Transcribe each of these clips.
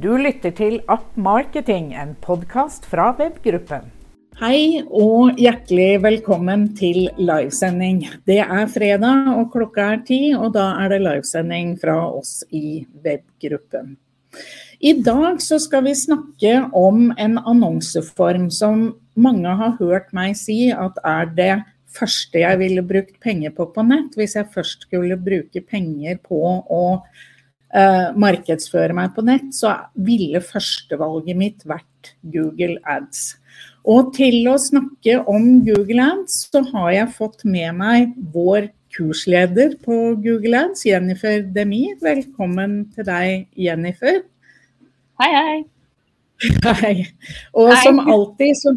Du lytter til Up Marketing, en podkast fra webgruppen. Hei og hjertelig velkommen til livesending. Det er fredag og klokka er ti, og da er det livesending fra oss i webgruppen. I dag så skal vi snakke om en annonseform som mange har hørt meg si at er det første jeg ville brukt penger på på nett, hvis jeg først skulle bruke penger på å uh, markedsføre meg på nett, så ville førstevalget mitt vært Google Ads. Og til å snakke om Google Ads, så har jeg fått med meg vår kursleder på Google Ads, Jennifer Demi. Velkommen til deg, Jennifer. Hei, hei. Hei. Og hei. som alltid så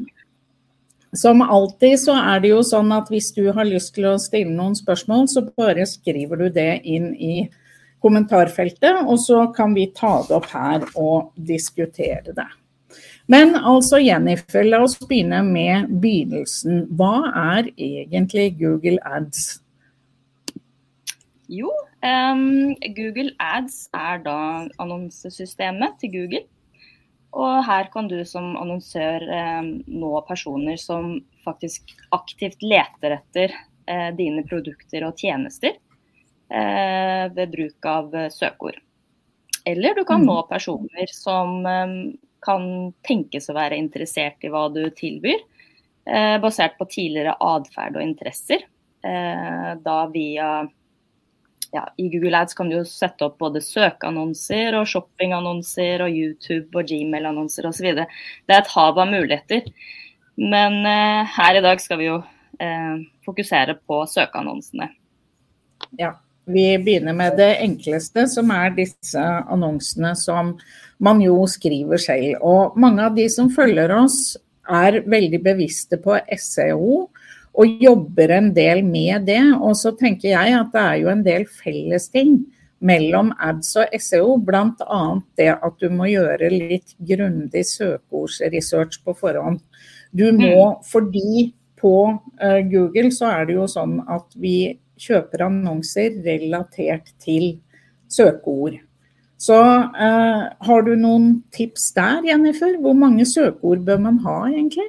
som alltid så er det jo sånn at hvis du har lyst til å stille noen spørsmål, så bare skriver du det inn i kommentarfeltet, og så kan vi ta det opp her og diskutere det. Men altså Jennifer, la oss begynne med begynnelsen. Hva er egentlig Google Ads? Jo, um, Google Ads er da annonsesystemet til Google. Og her kan du som annonsør um, nå personer som faktisk aktivt leter etter uh, dine produkter og tjenester. Eh, ved bruk av eh, søkeord. Eller du kan mm. nå personer som eh, kan tenkes å være interessert i hva du tilbyr, basert på tidligere atferd og interesser. Da via ja, I Google Ads kan du jo sette opp både søkeannonser og shoppingannonser og YouTube og Gmail-annonser osv. Det er et hav av muligheter. Men her i dag skal vi jo fokusere på søkeannonsene. Ja. Vi begynner med det enkleste, som er disse annonsene som man jo skriver selv. Og mange av de som følger oss er veldig bevisste på SEO og jobber en del med det. Og så tenker jeg at det er jo en del fellesting mellom ads og SEO, bl.a. det at du må gjøre litt grundig søkeordsresearch på forhånd. Du må, mm. fordi på uh, Google så er det jo sånn at vi kjøper annonser relatert til søkeord. Så eh, har du noen tips der, Jennifer? Hvor mange søkeord bør man ha egentlig?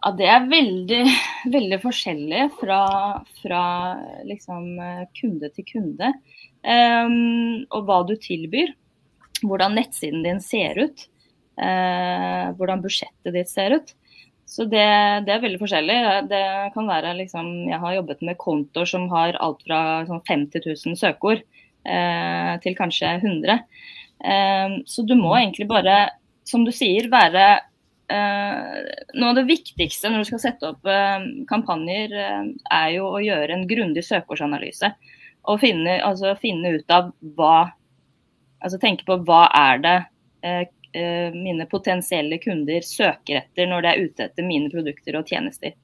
Ja, Det er veldig, veldig forskjellig fra, fra liksom, kunde til kunde. Um, og hva du tilbyr. Hvordan nettsiden din ser ut. Uh, hvordan budsjettet ditt ser ut. Så det, det, er veldig forskjellig. Det kan være liksom Jeg har jobbet med kontoer som har alt fra sånn 50 000 søkeord eh, til kanskje 100. Eh, så du må egentlig bare, som du sier, være eh, Noe av det viktigste når du skal sette opp eh, kampanjer, eh, er jo å gjøre en grundig søkeordsanalyse. Og finne, altså finne ut av hva Altså tenke på hva er det eh, mine potensielle kunder søker etter når de er ute etter mine produkter og tjenester.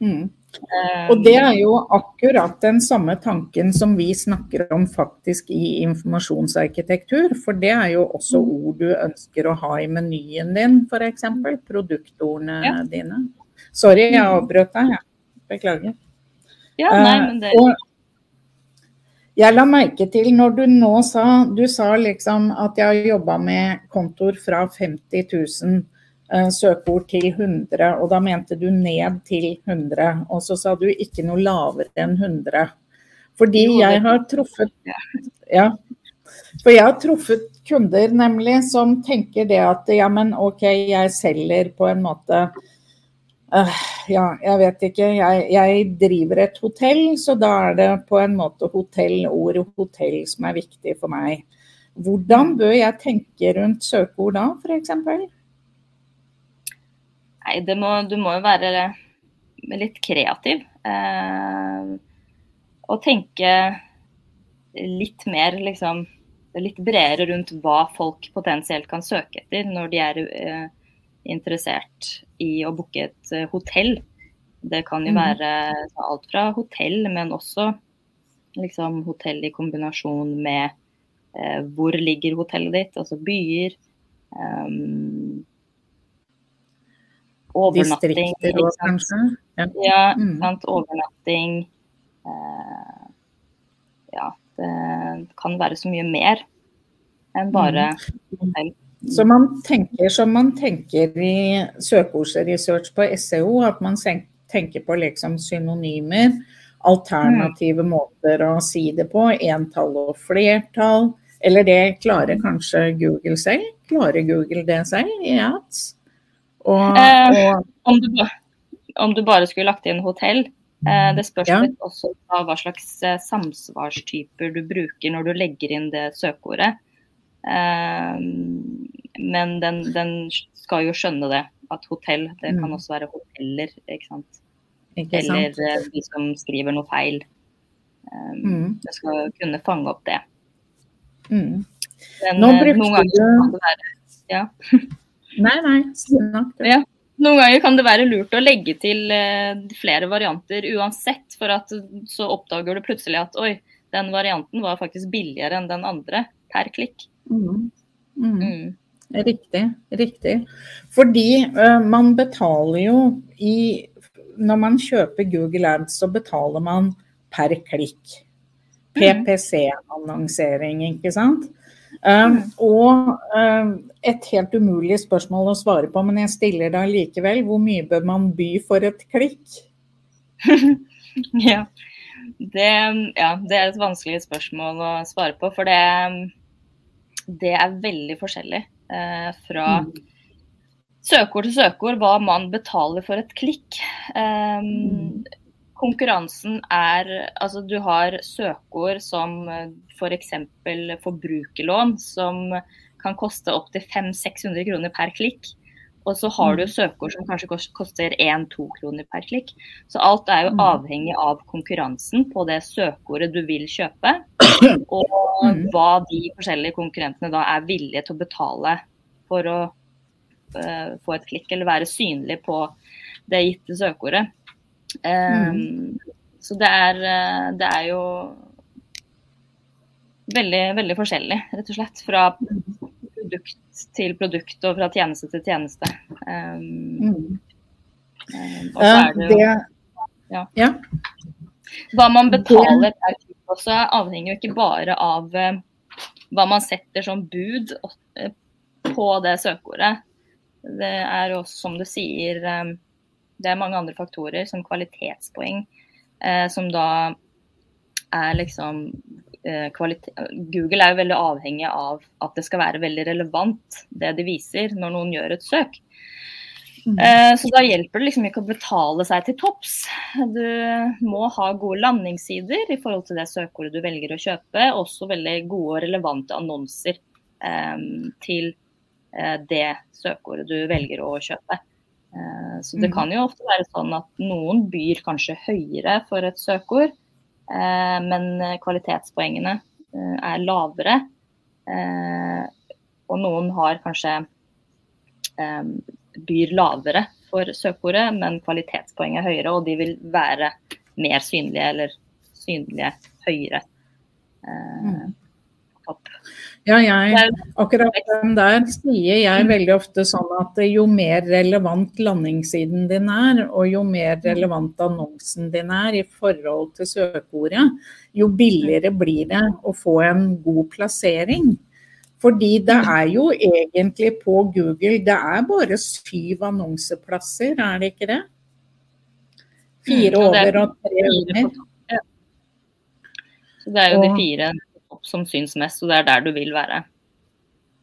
Mm. Eh, og Det er jo akkurat den samme tanken som vi snakker om faktisk i informasjonsarkitektur. For det er jo også mm. ord du ønsker å ha i menyen din, f.eks. Produktordene ja. dine. Sorry, jeg mm. avbrøt deg. Beklager. Ja, nei, men det... Uh, jeg la merke til når du nå sa Du sa liksom at jeg har jobba med kontoer fra 50 000 eh, søkeord til 100, og da mente du ned til 100. Og så sa du ikke noe lavere enn 100. Fordi jeg har truffet Ja. For jeg har truffet kunder nemlig som tenker det at ja, men OK, jeg selger på en måte Uh, ja, jeg vet ikke. Jeg, jeg, driver et hotell, så da er det på en måte hotell, ordet hotell som er viktig for meg. Hvordan bør jeg tenke rundt søkeord da, f.eks.? Nei, må, du må jo være litt kreativ. Eh, og tenke litt mer liksom Litt bredere rundt hva folk potensielt kan søke etter når de er eh, interessert i å booke et eh, hotell. Det kan jo mhm. være alt fra hotell, men også liksom hotell i kombinasjon med eh, hvor ligger hotellet ditt, altså byer. Um, overnatting. Distrikter òg, kanskje? Ja, ja mm. sant. Overnatting. Eh, ja, det kan være så mye mer. enn bare hotell. Så man tenker som man tenker i søkeordsresearch på SEO, at man tenker på liksom synonymer, alternative mm. måter å si det på, entall og flertall. Eller det klarer kanskje Google selv? Klarer Google det selv i ads? Og, eh, og... Om, du, om, du, bare skulle lagt inn hotell, eh, det spørs ja. også hva slags eh, samsvarstyper du bruker når du legger inn det søkeordet. Eh, men den, den, skal jo skjønne det, at hotell, det kan mm. også være hoteller, ikke sant. Ikke sant? Eller eh, de som skriver noe feil. Um. Det skal kunne fange opp det. Mm. Men Nå brukte noen ganger kan det være ja. Nei, nei. Ja. Noen ganger kan det være lurt å legge til uh, flere varianter uansett, for at så oppdager du plutselig at oi, den varianten var faktisk billigere enn den andre per klikk. Mm. Mm. mm. Riktig. Riktig. Fordi uh, man betaler jo i Når man kjøper Google Ads, så betaler man per klikk. Mm. PPC-annonsering, ikke sant. Um, og um, et helt umulig spørsmål å svare på, men jeg stiller deg likevel. Hvor mye bør man by for et klikk? ja. Det, ja, det er et vanskelig spørsmål å svare på. For det, det er veldig forskjellig eh, fra mm. søkeord til søkeord hva man betaler for et klikk. Um. Konkurransen er Altså, du har søkeord som f.eks. For forbrukerlån, som kan koste opptil 500-600 kroner per klikk. Og så har du mm. søkeord som kanskje koster 1-2 kroner per klikk. Så alt er jo mm. avhengig av konkurransen på det søkeordet du vil kjøpe. Og mm. hva de forskjellige konkurrentene da er villige til å betale for å uh, få et klikk, eller være synlig på det gitte søkeordet. Um, mm. Så det er, eh, det er jo veldig, veldig forskjellig, rett og slett. Fra produkt til produkt og fra tjeneste til tjeneste. Um, mm. og så er det jo ja. ja. Hva man betaler per kilo også, avhenger jo ikke bare av uh, hva man setter som bud uh, på det søkeordet. Det er også, som du sier, um, det er mange andre faktorer, som kvalitetspoeng, som da er liksom Eh, Google er jo veldig avhengig av at det skal være veldig relevant, det de viser når noen gjør et søk. Mm. Eh, så da hjelper det liksom ikke å betale seg til topps. Du må ha gode landingssider i forhold til det søkeordet du velger å kjøpe. Også veldig gode og relevante annonser um, til uh, det søkeordet du velger å kjøpe. Uh, så det mm. kan jo ofte være sånn at noen byr kanskje høyere for et søkeord. Eh, men kvalitetspoengene eh, er lavere. Eh, og noen har kanskje byr lavere for søkeordet, men kvalitetspoenget er høyere, og de vil være mer synlige eller synlige høyere. Mm. Ja, jeg, akkurat den der sier jeg mm. veldig ofte sånn at jo mer relevant landingssiden din er, og jo mer mm. relevant annonsen din er i forhold til søkeordet, jo billigere blir det å få en god plassering. Fordi det mm. er jo egentlig på Google, det er bare syv annonseplasser, er det ikke det? Fire over og tre under. Så det er jo de fire som syns mest, og det er der du vil være.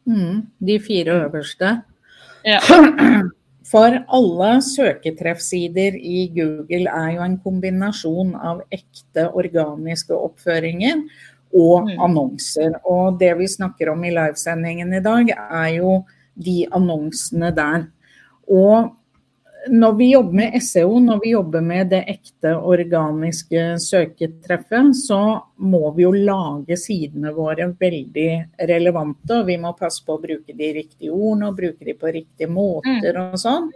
Mm, de fire øverste. Ja. For alle søketreffsider i Google er jo en kombinasjon av ekte organiske oppføringer og mm. annonser. Og det vi snakker om i livesendingen i dag, er jo de annonsene der. Og når vi jobber med SEO, når vi jobber med det ekte organiske søketreffet, så må vi jo lage sidene våre veldig relevante. Og vi må passe på å bruke de riktige ordene og bruke de på riktige måter og sånn.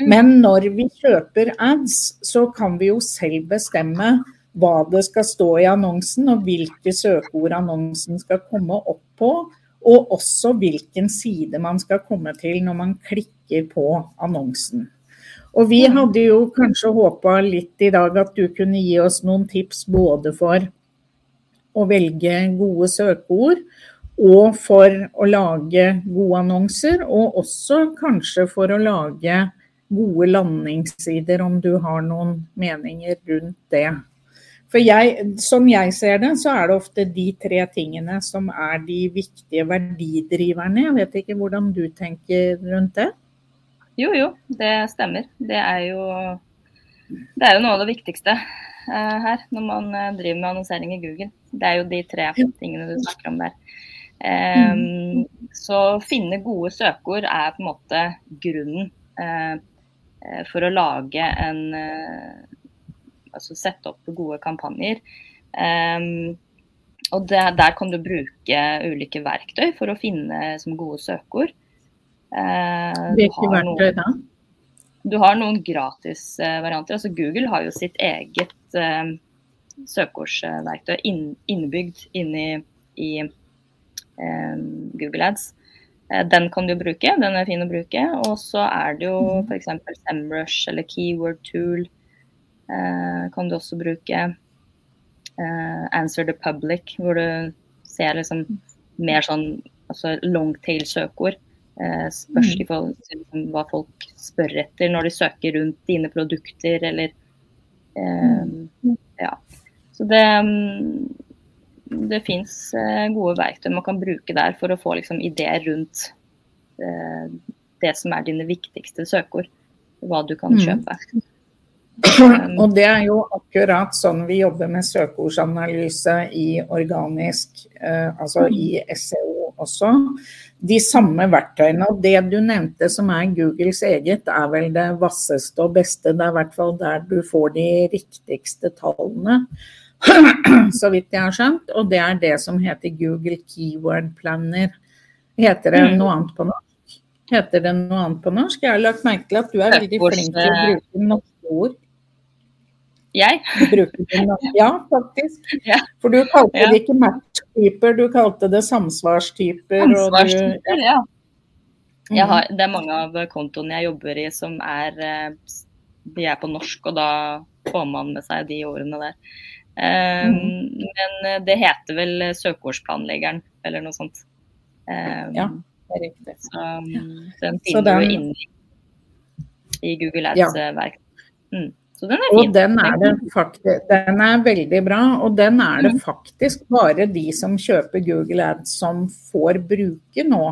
Mm. Men når vi kjøper ads, så kan vi jo selv bestemme hva det skal stå i annonsen, og hvilke søkeord annonsen skal komme opp på. Og også hvilken side man skal komme til når man klikker på annonsen. Og vi hadde jo kanskje håpa litt i dag at du kunne gi oss noen tips både for å velge gode søkeord, og for å lage gode annonser, og også kanskje for å lage gode landingssider, om du har noen meninger rundt det. For jeg, Som jeg ser det, så er det ofte de tre tingene som er de viktige verdidriverne. Jeg vet ikke hvordan du tenker rundt det? Jo, jo, det stemmer. Det er jo, det er jo noe av det viktigste uh, her når man uh, driver med annonsering i Google. Det er jo de tre tingene du snakker om der. Um, så finne gode søkeord er på en måte grunnen uh, for å lage en Altså sette opp gode kampanjer. Um, og det, der kan du bruke ulike verktøy for å finne som gode søkeord. Hvilke verktøy da? Du har noen gratis varianter. altså Google har jo sitt eget uh, søkeordsverktøy inn, innebygd inni i Eh, Google Ads. Eh, den kan du bruke, den er fin å bruke. Og så er det jo mhm. f.eks. Semrush eller Keyword Tool eh, kan du også bruke. Answer the Public, hvor du ser liksom mer sånn altså longtail-søkeord. Spørs i forhold til liksom, hva folk spør etter når de søker rundt dine produkter eller Ja. Så det mm, det fins eh, gode verktøy man kan bruke der for å få liksom, ideer rundt eh, det som er dine viktigste søkeord. Hva du kan mm. kjøpe. Mm. Og det er jo akkurat sånn vi jobber med søkeordsanalyse i organisk, eh, altså i SEO også. De samme verktøyene. Og det du nevnte som er Googles eget, er vel det vasseste og beste. Det er i hvert fall der du får de riktigste tallene. så vidt jeg har skjønt. Og det er det som heter Google Keyword Planner. Heter det mm. noe annet på norsk? Heter det noe annet på norsk? Jeg har lagt merke til at du er veldig flink til å bruke norske ord. Jeg? ja, faktisk. For du kalte det ikke match-typer, du kalte det samsvarstyper. Samsvarstyper, ja. Mm. Har, det er mange av kontoene jeg jobber i som er eh, de er på norsk, og da får man med seg de ordene der. Um, mm. Men eh, det heter vel søkeordsplanleggeren eller noe sånt. Um, ja, det er riktig. Så, den finner du inne i Google Ads-verk. Ja. Mm. Så den er fin. Og den er, det den er veldig bra, og den er det mm. faktisk bare de som kjøper Google Ads som får bruke nå.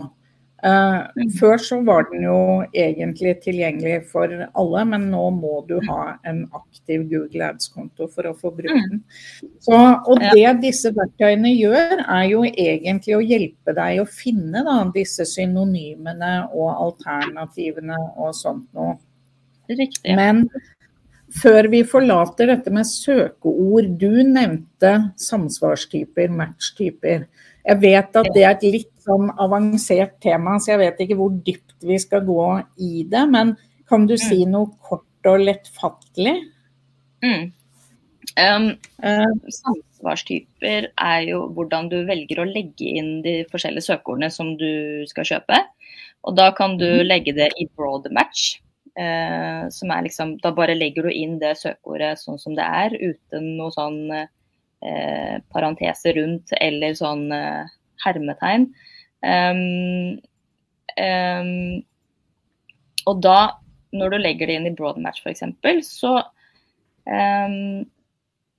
Uh, før så var den jo egentlig tilgjengelig for alle, men nå må du ha en aktiv Google Ads-konto for å få bruke den. Så, og det disse verktøyene gjør, er jo egentlig å hjelpe deg å finne da, disse synonymene og alternativene og sånt noe. Riktig. Men før vi forlater dette med søkeord, du nevnte samsvarstyper, matchtyper. Jeg vet at det er et litt sånn avansert tema, så jeg vet ikke hvor dypt vi skal gå i det. Men kan du si mm. noe kort og lettfattelig? Mm. Um, samsvarstyper er jo hvordan du velger å legge inn de forskjellige søkeordene som du skal kjøpe. Og da kan du mm. legge det i broad match. Uh, som er liksom, da bare legger du inn det søkeordet sånn som det er, uten noe sånn eh, parentese rundt eller sånn hermetegn. Um, um, og da, når du legger det inn i broadmatch f.eks., så, um,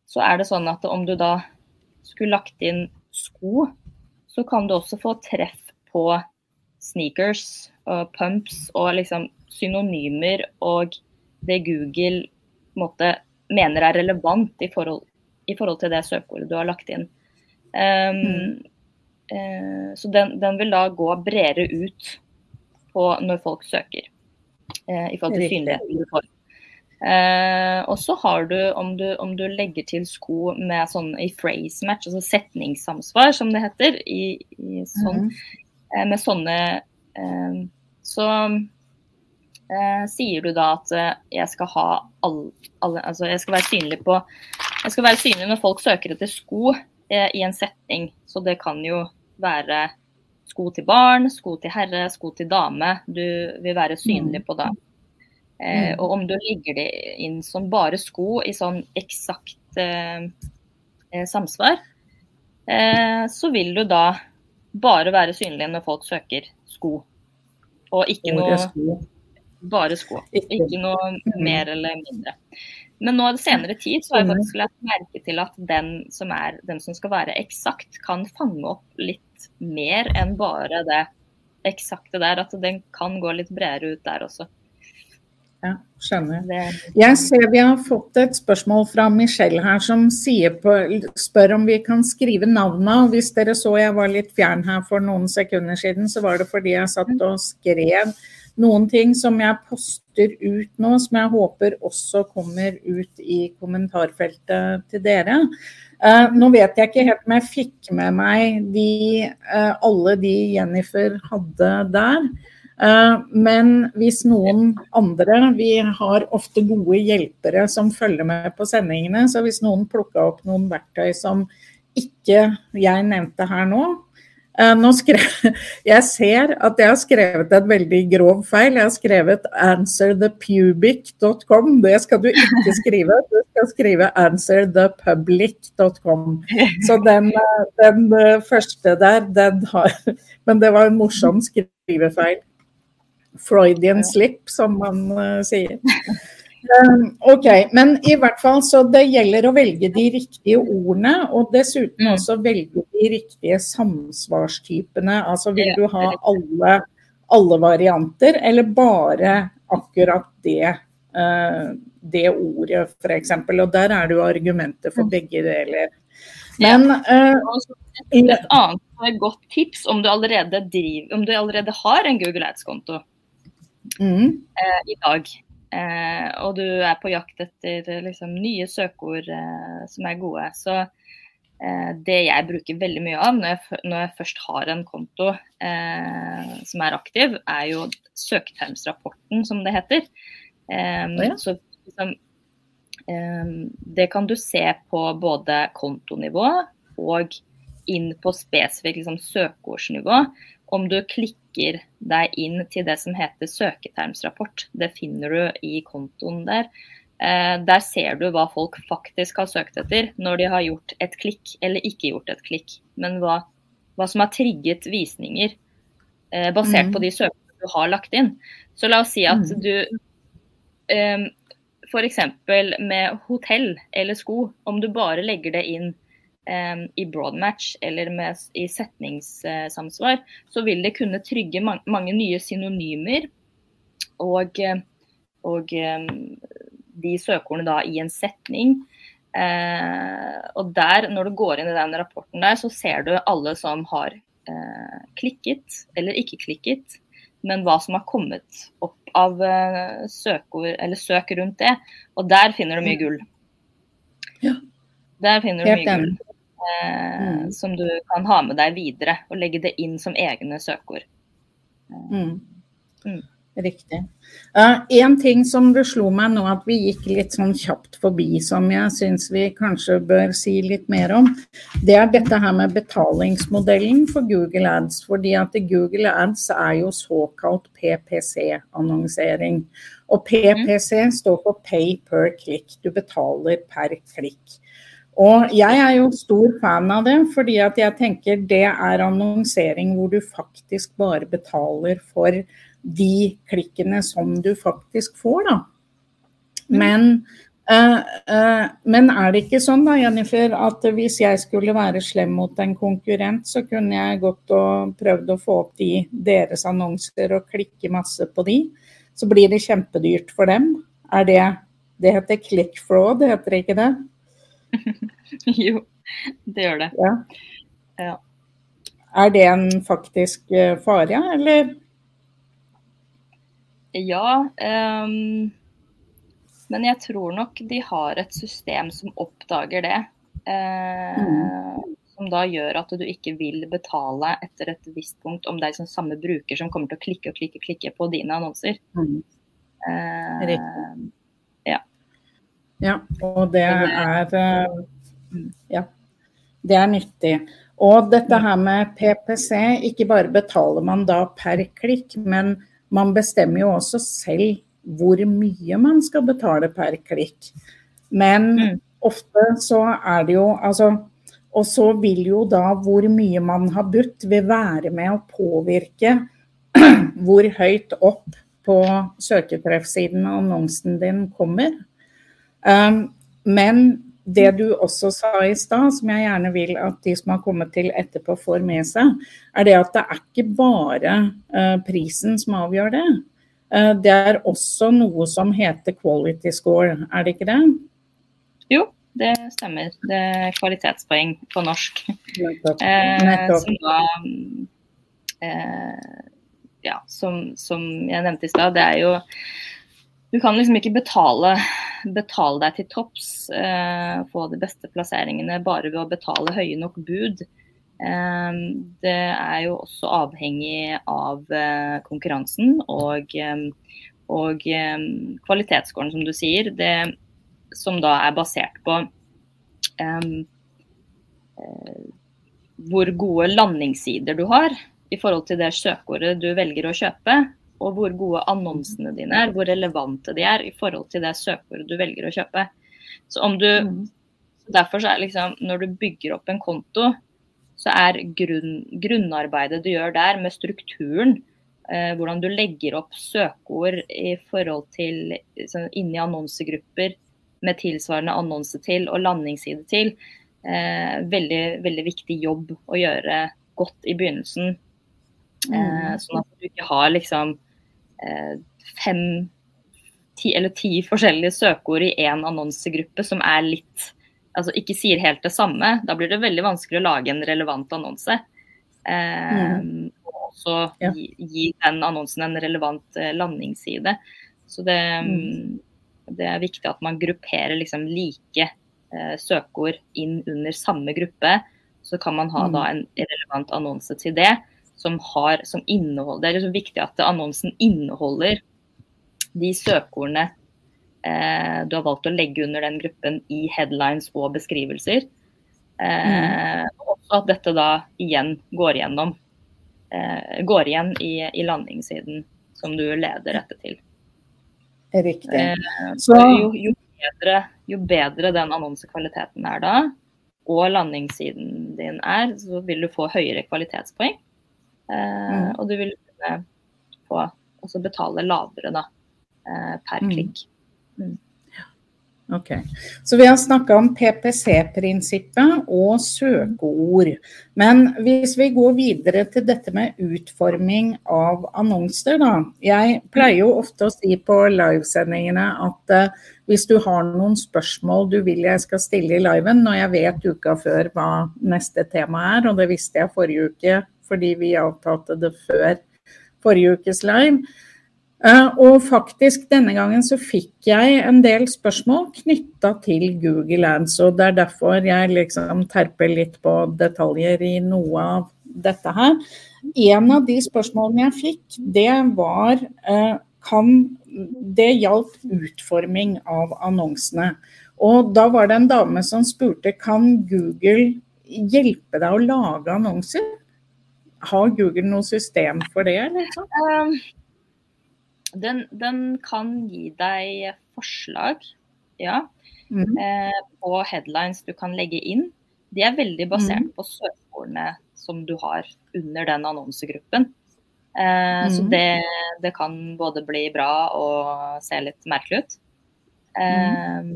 så er det sånn at om du da skulle lagt inn sko, så kan du også få treff på sneakers og pumps og liksom synonymer og det Google måte, mener er relevant i forhold, i forhold, til det søkeordet du har lagt inn. Um, mm. uh, så den, den, vil da gå bredere ut på når folk søker. uh, I forhold til synligheten du får. Uh, og så har du om, du, om du legger til sko med sånn i phrase match, altså setningssamsvar som det heter, i, i sånn, mm. med sånne Så sier du da at jeg skal ha alle, all, Altså jeg skal være synlig på Jeg skal være synlig når folk søker etter sko i en setning. Så det kan jo være sko til barn, sko til herre, sko til dame. Du vil være synlig mm. på det. Eh, mm. og om du legger det inn som bare sko i sånn eksakt eh, eh samsvar, eh, så vil du da bare være synlig når folk søker sko. Og ikke noe. Bare sko. Ikke- noe Mm. mer eller mindre. Men nå i senere tid så har jeg faktisk lagt merke til at den som, er, den som skal være eksakt, kan fange opp litt mer enn bare det eksakte der. At den kan gå litt bredere ut der også. Ja, skjønner. Jeg ser vi har fått et spørsmål fra Michelle her som på, spør om vi kan skrive navnet. Og hvis dere så jeg var litt fjern her for noen sekunder siden, så var det fordi jeg satt og skrev noen ting som jeg poster ut nå, som jeg håper også kommer ut i kommentarfeltet til dere. Eh, nå vet jeg ikke helt om jeg fikk med meg de, eh, alle de Jennifer hadde der. Eh, Men hvis noen andre Vi har ofte gode hjelpere som følger med på sendingene. Så hvis noen plukka opp noen verktøy som ikke jeg nevnte her nå eh, nå skrev, Jeg ser at jeg har skrevet en veldig grov feil. Jeg har skrevet 'answerthepubic.com'. Det skal du ikke skrive. Du skal skrive 'answerthepublic.com'. Så den, eh, den første der, den har Men det var en morsom skrivefeil. Freudian slip, som man uh, sier. Um, ok, men i hvert fall så det gjelder å velge de riktige ordene, og dessuten også velge de riktige samsvarstypene. Altså vil du ha alle, alle varianter, eller bare akkurat det, uh, det ordet, f.eks. Og der er det jo argumenter for begge deler. Men uh, et annet godt tips om du allerede, driver, om du allerede har en Google Ads-konto mm, eh, i dag, eh, og du er på jakt etter liksom, nye søkeord eh, som er gode, så eh, det jeg bruker veldig mye av når jeg, når jeg først har en konto eh, som er aktiv, er jo søketermsrapporten, som det heter. Eh, Ja. Så liksom, eh, det kan du se på både kontonivå og inn på spesifikt liksom, søkeordsnivå. Om du klikker deg inn til det som heter søketermsrapport, det finner du i kontoen der. Eh, der ser du hva folk faktisk har søkt etter når de har gjort et klikk eller ikke gjort et klikk. Men hva, hva som har trigget visninger eh, basert Mm. på de søkene du har lagt inn. Så la oss si at Mm. du eh, f.eks. med hotell eller sko, om du bare legger det inn i broadmatch eller med, i setningssamsvar, så vil det kunne trygge man, mange nye synonymer og, eh, og eh, de søkeordene da i en setning. Eh, og der, når du går inn i den rapporten der, så ser du alle som har eh, klikket eller ikke klikket, men hva som har kommet opp av eh, søkeord eller søk rundt det. Og der finner du mye gull. Ja. Der finner du mye gull. Enig. Eh, Mm. Som du kan ha med deg videre og legge det inn som egne søkeord. Mm. Mm. Riktig. Uh, en ting som det slo meg nå at vi gikk litt sånn kjapt forbi, som jeg syns vi kanskje bør si litt mer om, det er dette her med betalingsmodellen for Google Ads. Fordi at Google Ads er jo såkalt PPC-annonsering. Og PPC står for Pay per click. Du betaler per klikk. Og jeg er jo stor fan av det, fordi at jeg tenker det er annonsering hvor du faktisk bare betaler for de klikkene som du faktisk får, da. Men, øh, øh, men er det ikke sånn da, Jennifer, at hvis jeg skulle være slem mot en konkurrent, så kunne jeg gått og prøvd å få opp de deres annonser og klikke masse på de? Så blir det kjempedyrt for dem. Er det Det heter click fraud, heter det ikke det? jo, det gjør det. Ja. Ja. Er det en faktisk eh, fare, eller? Ja, Um, men jeg tror nok de har et system som oppdager det. Uh, Mm. Som da gjør at du ikke vil betale etter et visst punkt om det er liksom samme bruker som kommer til å klikke og klikke klikke på dine annonser. Eh, Riktig. Ja, og det er eh, Ja, det er nyttig. Og dette her med PPC, ikke bare betaler man da per klikk, men man bestemmer jo også selv hvor mye man skal betale per klikk. Men Mm. ofte så er det jo Altså Og så vil jo da hvor mye man har budt, vil være med å påvirke hvor høyt opp på søketreffsiden annonsen din kommer. Um, men det du også sa i stad, som jeg gjerne vil at de som har kommet til etterpå får med seg, er det at det er ikke bare uh, prisen som avgjør det. Uh, det er også noe som heter quality score, er det ikke det? Jo, det stemmer. Det er kvalitetspoeng på norsk. Nettopp. Eh, Nettopp. Som da eh, ja, som, som jeg nevnte i stad, det er jo Du kan liksom ikke betale, betale deg til topps, eh, få de beste plasseringene bare ved å betale høye nok bud. Eh, det er jo også avhengig av eh, konkurransen og, eh, og eh, kvalitetsskåren, som du sier. Det som da er basert på eh, hvor gode landingssider du har i forhold til det søkeordet du velger å kjøpe, og hvor gode annonsene dine er, hvor relevante de er i forhold til det søkeordet du velger å kjøpe. Så om du, mm. Derfor så er liksom, når du bygger opp en konto, så er grunn, grunnarbeidet du gjør der med strukturen, eh, hvordan du legger opp søkeord i forhold til sånn, inni annonsegrupper med tilsvarende annonse til og landingsside til, eh, veldig, veldig viktig jobb å gjøre godt i begynnelsen. Mm. Eh, sånn at du ikke har liksom fem ti, eller ti forskjellige søkeord i én annonsegruppe som er litt Altså ikke sier helt det samme. Da blir det veldig vanskelig å lage en relevant annonse. Eh, mm. Og også ja. gi, gi, den annonsen en relevant eh, landingsside. Så det, mm. det, er viktig at man grupperer liksom like eh, søkeord inn under samme gruppe. Så kan man ha mm. da en relevant annonse til det som har som inneholder Det er liksom viktig at annonsen inneholder de søkeordene eh, du har valgt å legge under den gruppen i headlines og beskrivelser. Eh, mm. Og at dette da igjen går gjennom eh, går igjen i, i landingssiden som du leder dette til. Riktig. Eh, så jo, jo, bedre, jo bedre den annonsekvaliteten er da, og landingssiden din er, så vil du få høyere kvalitetspoeng. Eh, mm. Og du vil kunne få også betale lavere da, eh, per mm. klikk. Mm. Ok, Så vi har snakka om PPC-prinsippet og søkeord. Men hvis vi går videre til dette med utforming av annonser, da. Jeg pleier jo ofte å si på livesendingene at uh, hvis du har noen spørsmål du vil jeg skal stille i liven, når jeg vet uka før hva neste tema er, og det visste jeg forrige uke fordi vi avtalte det før forrige ukes live. Eh, og faktisk denne gangen så fikk jeg en del spørsmål knytta til Google Ads, og det er derfor jeg liksom terper litt på detaljer i noe av dette her. En av de spørsmålene jeg fikk, det var eh, kan Det gjaldt utforming av annonsene. Og da var det en dame som spurte kan Google hjelpe deg å lage annonser? Har Google noe system for det? Liksom? Um, den, den, kan gi deg forslag, ja, mm. eh, på headlines du kan legge inn. De er veldig basert mm. på søkeordene som du har under den annonsegruppen. Eh, mm. Så det, det, kan både bli bra og se litt merkelig ut. Eh,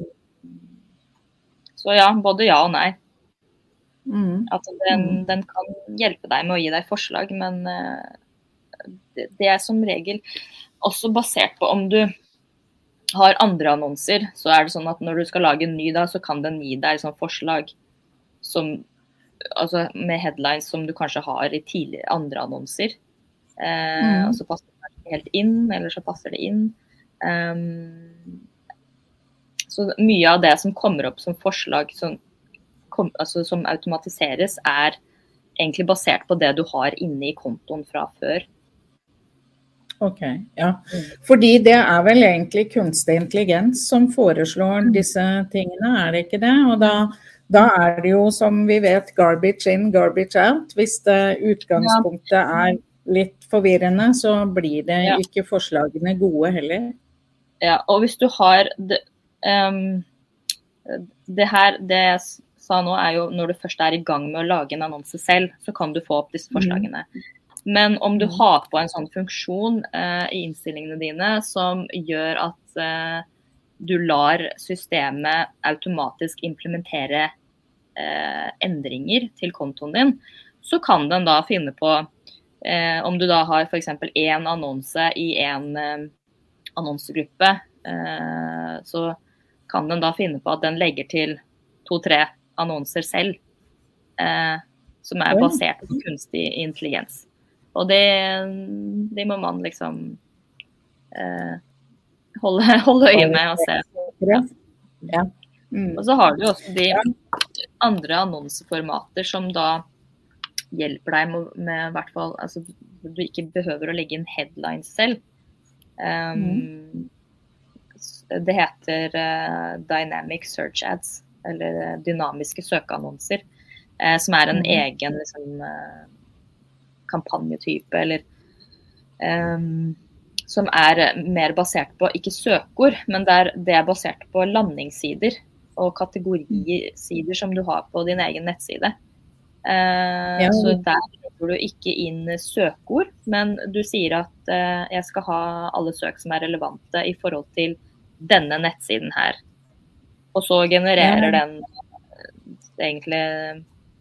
så ja, både ja og nei. Mm. At den, mm. den, kan hjelpe deg med å gi deg forslag, men uh, det, det, er som regel også basert på om du har andre annonser. Så er det sånn at når du skal lage en ny, da, så kan den gi deg sånn forslag som Altså med headlines som du kanskje har i tidligere andre annonser. Eh, mm. Og så passer det ikke helt inn, eller så passer det inn. Um, så mye av det som kommer opp som forslag, sånn kom, altså, som automatiseres, er egentlig basert på det du har inne i kontoen fra før. Ok, ja. Fordi det er vel egentlig kunstig intelligens som foreslår mm. disse tingene, er det ikke det? Og da, da er det jo som vi vet garbage in, garbage out. Hvis det utgangspunktet er litt forvirrende, så blir det ikke forslagene gode heller. Ja, og hvis du har det, um, det her, det sa nå, er jo når du først er i gang med å lage en annonse selv, så kan du få opp disse forslagene. Men om du har på en sånn funksjon eh, i innstillingene dine som gjør at eh, du lar systemet automatisk implementere eh, endringer til kontoen din, så kan den da finne på eh, Om du da har f.eks. én annonse i én eh, annonsegruppe, eh, så kan den da finne på at den legger til to-tre annonser selv. som er basert på kunstig intelligens. Og det, det må man liksom eh, holde, holde, øye med og se. Ja. Mm. Og så har du også de andre annonseformater som da hjelper deg med, med hvert fall altså, Du ikke behøver å legge inn headlines selv. Um, mm. Det heter uh, Dynamic Search Ads, eller uh, dynamiske søkeannonser. eh, som er en mm. egen liksom, kampanjetype, eller um, som er mer basert på ikke søkeord, men der det er basert på landingssider og kategorisider som du har på din egen nettside. Uh, ja. Så der legger du ikke inn søkeord, men du sier at uh, jeg skal ha alle søk som er relevante i forhold til denne nettsiden her. Og så genererer den uh, egentlig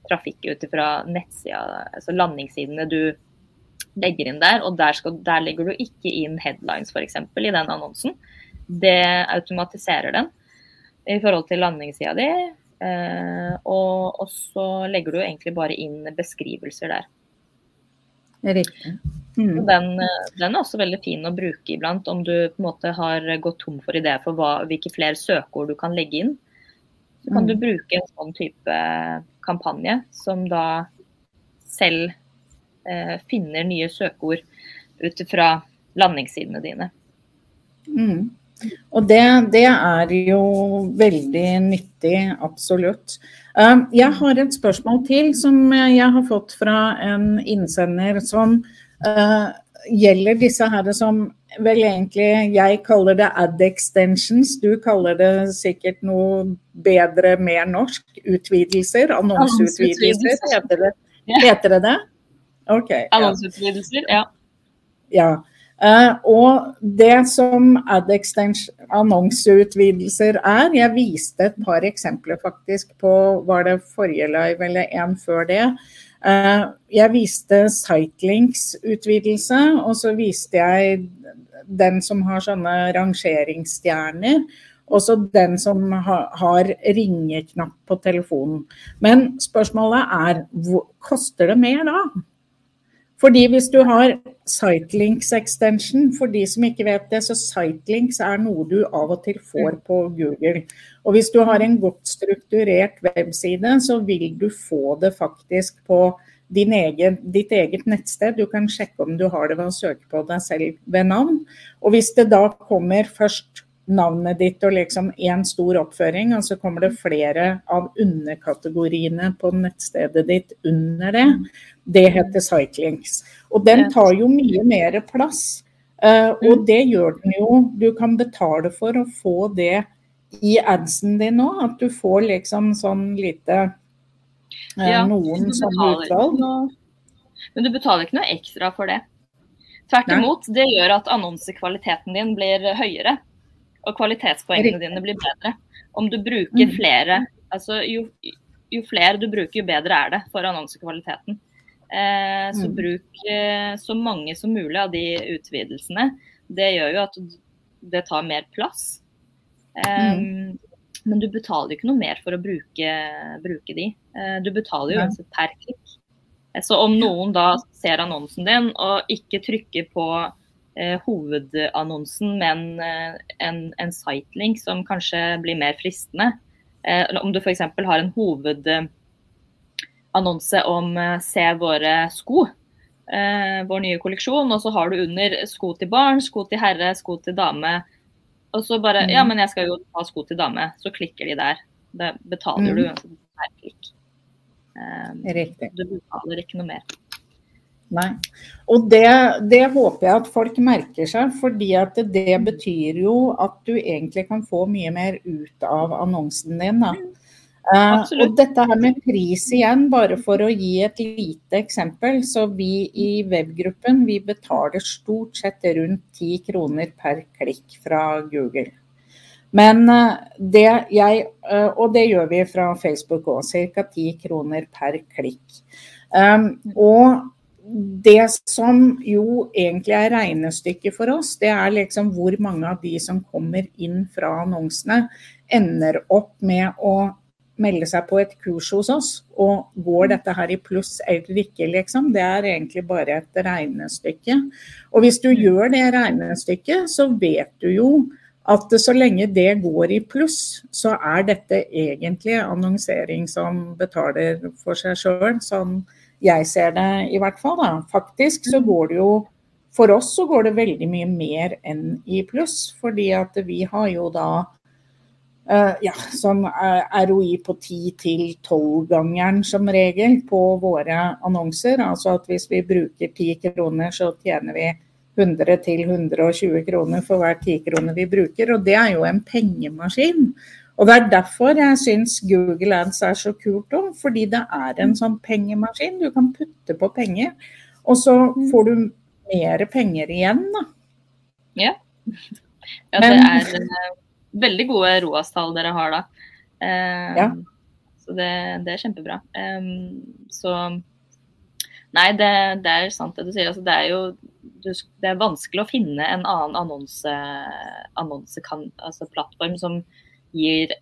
trafikk ut fra nettsida, altså landingssidene du legger inn der. Og der, skal, der legger du ikke inn headlines f.eks. i den annonsen. Det automatiserer den i forhold til landingssida di. Eh, og, og, så legger du egentlig bare inn beskrivelser der. Riktig. Mm. Den, den, er også veldig fin å bruke iblant, om du på en måte har gått tom for ideer for hva, hvilke flere søkeord du kan legge inn. Så kan mm. du bruke en sånn type kampanje, som da selv eh, finner nye søkeord ut fra landingssidene dine. Mm. Og det, det, er jo veldig nyttig, absolutt. Um, jeg har et spørsmål til som jeg har fått fra en innsender som uh, gjelder disse her som vel egentlig jeg kaller det ad extensions. Du kaller det sikkert noe bedre, mer norsk. Utvidelser. Annonseutvidelser, heter det heter det? det? Ok. Annonseutvidelser, ja. ja. Uh, og det som ad annonseutvidelser er Jeg viste et par eksempler faktisk på Var det forrige live eller en før det? Uh, jeg viste Sitelinks-utvidelse, og så viste jeg den som har sånne rangeringsstjerner. Også den som har ringeknapp på telefonen. Men spørsmålet er koster det mer da? Fordi hvis du har Sitelinks extension, for de som ikke vet det, så Sitelinks er noe du av og til får på Google. Og hvis du har en godt strukturert webside, så vil du få det faktisk på egen, ditt eget nettsted. Du kan sjekke om du har det ved å søke på deg selv ved navn. Og hvis det da kommer først navnet ditt og liksom én stor oppføring, og så kommer det flere av underkategoriene på nettstedet ditt under det, det heter Cyclings. Og den tar jo mye mer plass. Uh, og mm. det gjør den jo. Du kan betale for å få det i adsen din nå. At du får liksom sånn lite Eh, noen sånne utvalg. Men du betaler ikke noe ekstra for det. Tvert imot, det gjør at annonsekvaliteten din blir høyere. Og kvalitetspoengene dine blir bedre. Om du bruker mm. flere altså jo, jo, flere du bruker, jo bedre er det for annonsekvaliteten. Eh, så mm. bruk eh, så mange som mulig av de utvidelsene. Det gjør jo at det tar mer plass. Um, men du betaler ikke noe mer for å bruke, bruke de. Eh, du betaler jo uansett per klikk. Eh, så om noen da ser annonsen din og ikke trykker på eh, hovedannonsen, med en, en, en sitelink som kanskje blir mer fristende, eh, om du f.eks. har en hovedannonse om eh, 'se våre sko', vår nye kolleksjon, og så har du under sko til barn, sko til herre, sko til dame og så bare Ja, mm. men jeg skal jo ha sko til dame. Så klikker de der. Det betaler mm. du uansett klikk. Um, Riktig. Du betaler ikke noe mer. Nei. Og det, det, håper jeg at folk merker seg, fordi at det betyr jo at du egentlig kan få mye mer ut av annonsen din. Da. Uh, og dette her med pris igjen, bare for å gi et lite eksempel. Så vi i webgruppen vi betaler stort sett rundt 10 kroner per klikk fra Google. Men uh, det jeg, uh, og det gjør vi fra Facebook òg, ca. 10 kroner per klikk. Um, og det som jo egentlig er regnestykket for oss, det er liksom hvor mange av de som kommer inn fra annonsene, ender opp med å melde seg på et kurs hos oss, og går dette her i pluss eller ikke, liksom. Det er egentlig bare et regnestykke. Og hvis du gjør det regnestykket, så vet du jo at så lenge det går i pluss, så er dette egentlig annonsering som betaler for seg sjøl, sånn jeg ser det i hvert fall. Da. Faktisk så går det jo For oss så går det veldig mye mer enn i pluss, fordi at vi har jo da Uh, ja, sånn eh, ROI på 10-12-gangeren som regel på våre annonser. Altså at hvis vi bruker 10 kroner, så tjener vi 100-120 kroner for hver 10 kroner vi bruker. Og det er jo en pengemaskin. Og det er derfor jeg syns Google Ads er så kult òg. Fordi det er en sånn pengemaskin. Du kan putte på penger, og så mm. får du mer penger igjen, da. Ja. ja det er eh, veldig gode ROAS-tall dere har da. Um, ja. Så det, det, er kjempebra. Um, så Nei, det, det, er sant det du sier. Altså, det er jo det er vanskelig å finne en annen annonse, annonseplattform altså som gir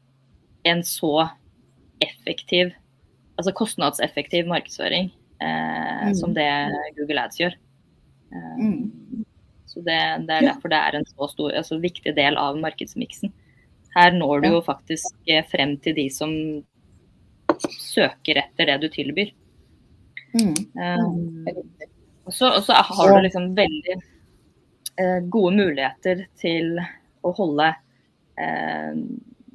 en så effektiv, altså kostnadseffektiv markedsføring eh, mm. som det Google Ads gjør. Eh, mm. Så det, det, er derfor det er en så stor, altså viktig del av markedsmiksen. Her når du jo faktisk eh, frem til de som søker etter det du tilbyr. Mm. Um, og så har du liksom veldig uh, gode muligheter til å holde uh,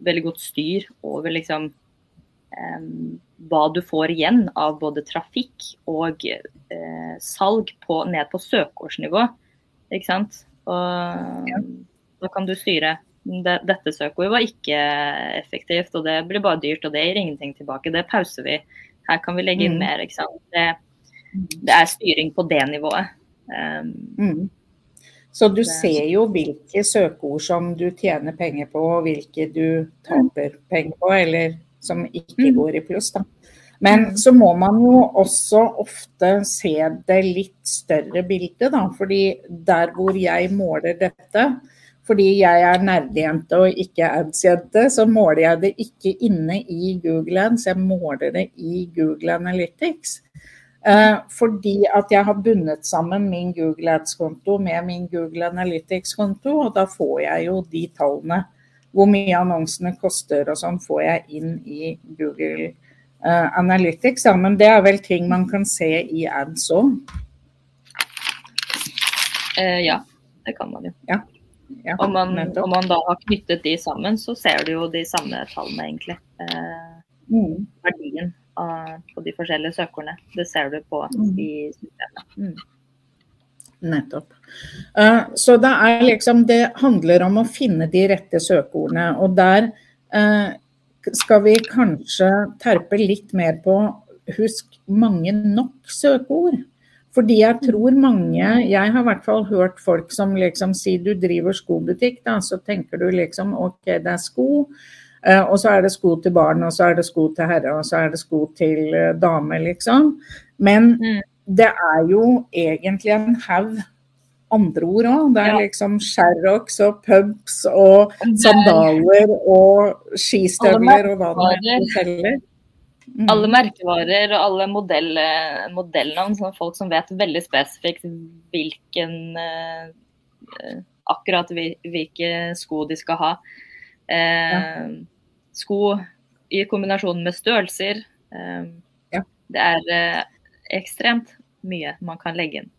veldig godt styr over liksom um, hva du får igjen av både trafikk og uh, salg på, ned på søkeårsnivå. Ikke sant? Og ja. da kan du styre dette søkeordet var ikke effektivt, og det blir bare dyrt, og det gir ingenting tilbake. Det pauser vi. Her kan vi legge inn mm. mer. ikke sant? Det, det, er styring på det nivået. Um, mm. Så du ser jo hvilke søkeord som du tjener penger på, og hvilke du taper penger på, eller som ikke mm. går i pluss. da. Men mm. så må man jo også ofte se det litt større bildet, da. Fordi der hvor jeg måler dette, fordi jeg er nerdejente og ikke ads-jente, så måler jeg det ikke inne i Google Ads, jeg måler det i Google Analytics. Uh, fordi at jeg har bundet sammen min Google Ads-konto med min Google Analytics-konto, og da får jeg jo de tallene. Hvor mye annonsene koster og sånn, får jeg inn i Google uh, Analytics. Ja, men det er vel ting man kan se i ads òg? Uh, ja, det kan man jo. Ja. Ja, om, man, om, man, da har knyttet de sammen, så ser du jo de samme tallene, egentlig. Eh, mm. Verdien på de forskjellige søkerne. Det ser du på mm. i systemet. Mm. Nettopp. Uh, så det er liksom Det handler om å finne de rette søkeordene. Og der uh, skal vi kanskje terpe litt mer på Husk mange nok søkeord. Fordi jeg tror mange Jeg har i hvert fall hørt folk som liksom sier du driver skobutikk, da, så tenker du liksom OK, det er sko. Uh, og så er det sko til barn, og så er det sko til herre, og så er det sko til uh, dame, liksom. Men mm. det er jo egentlig en haug andre ord òg. Det er ja. liksom Sherrox og pubs og sandaler og skistøvler og hva det er. Mm. Alle merkevarer og alle modell, modellnavn, sånn folk som vet veldig spesifikt hvilken Akkurat hvilke sko de skal ha. Ja. Sko i kombinasjon med størrelser. Eh, ja. Det er ekstremt mye man kan legge inn.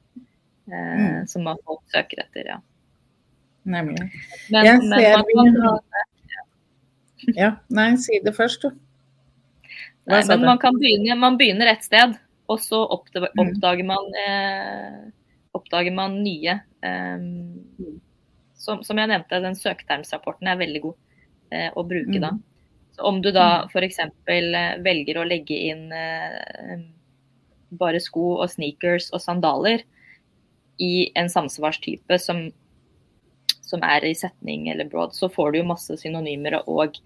Mm. Som man folk søker etter, ja. Nemlig. Men, jeg men ser man kan, ja. ja. Nei, si det først, du. Nei, men man, kan begynne, man begynner et sted, og så mm. oppdager man, eh, oppdager man nye. Eh, som, som, jeg nevnte, den søketermsrapporten er veldig god eh, å bruke mm. da. om du da f.eks. velger å legge inn eh, bare sko og sneakers og sandaler i en samsvarstype som, som er i setning eller broad, så får du jo masse synonymer og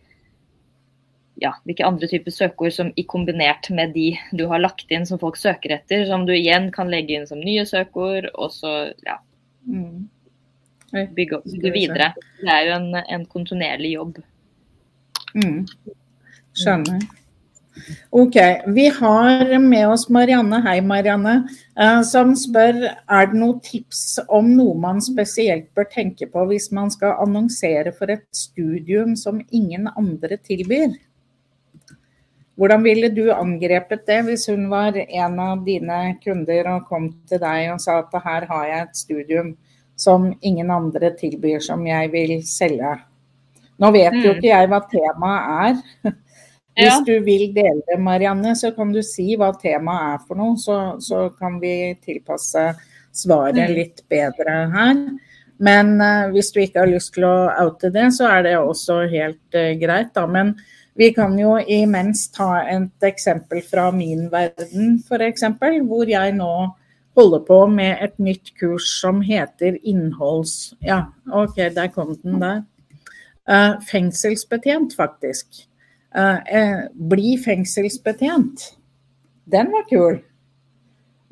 ja, hvilke andre typer søkeord som i kombinert med de du har lagt inn som folk søker etter, som du igjen kan legge inn som nye søkeord, og så ja, mm. bygge opp videre. Det er jo en, en kontinuerlig jobb. Mm. Skjønner. Ok, Vi har med oss Marianne. Hei, Marianne. Eh, som spør er det noen tips om noe man spesielt bør tenke på hvis man skal annonsere for et studium som ingen andre tilbyr? Hvordan ville du angrepet det hvis hun var en av dine kunder og kom til deg og sa at her har jeg et studium som ingen andre tilbyr, som jeg vil selge? Nå vet jo mm. ikke jeg hva temaet er. Hvis du vil dele det, Marianne, så kan du si hva temaet er for noe. Så, så kan vi tilpasse svaret mm. litt bedre her. Men uh, hvis du ikke har lyst til å oute det, så er det også helt uh, greit. Da. Men vi kan jo imens ta et eksempel fra min verden, f.eks. Hvor jeg nå holder på med et nytt kurs som heter innholds... Ja, OK, der kom den der. Uh, fengselsbetjent, faktisk. Uh, uh, bli fengselsbetjent. Den var kul.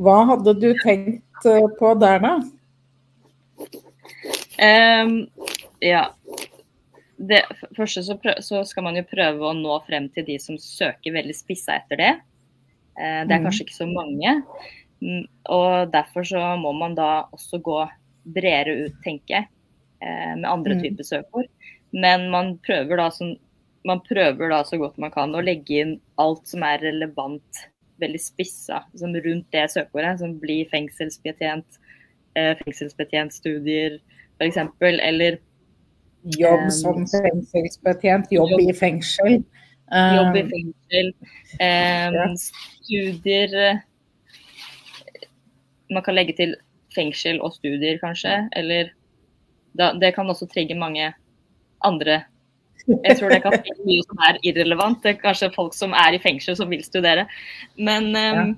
Hva hadde du tenkt på der, da? Um, ja, det første så, prøv, så, skal man jo prøve å nå frem til de som søker veldig spissa etter det. Uh, det er mm. kanskje ikke så mange. Um, og derfor så må man da også gå bredere ut, tenker jeg, eh, med andre mm. typer søkeord. Men man prøver, da, som, man prøver da så godt man kan å legge inn alt som er relevant, veldig spissa som rundt det søkeordet. Som blir fengselsbetjent, eh, fengselsbetjentstudier f.eks. Eller Jobb som fengselsbetjent, jobb, jobb, i fengsel. Jobb i fengsel. Um. Studier eh, Man kan legge til fengsel og studier, kanskje. Eller da, det kan også trigge mange andre Jeg tror det kan trigge mye som er irrelevant. Det er kanskje folk som er i fengsel som vil studere. Men um,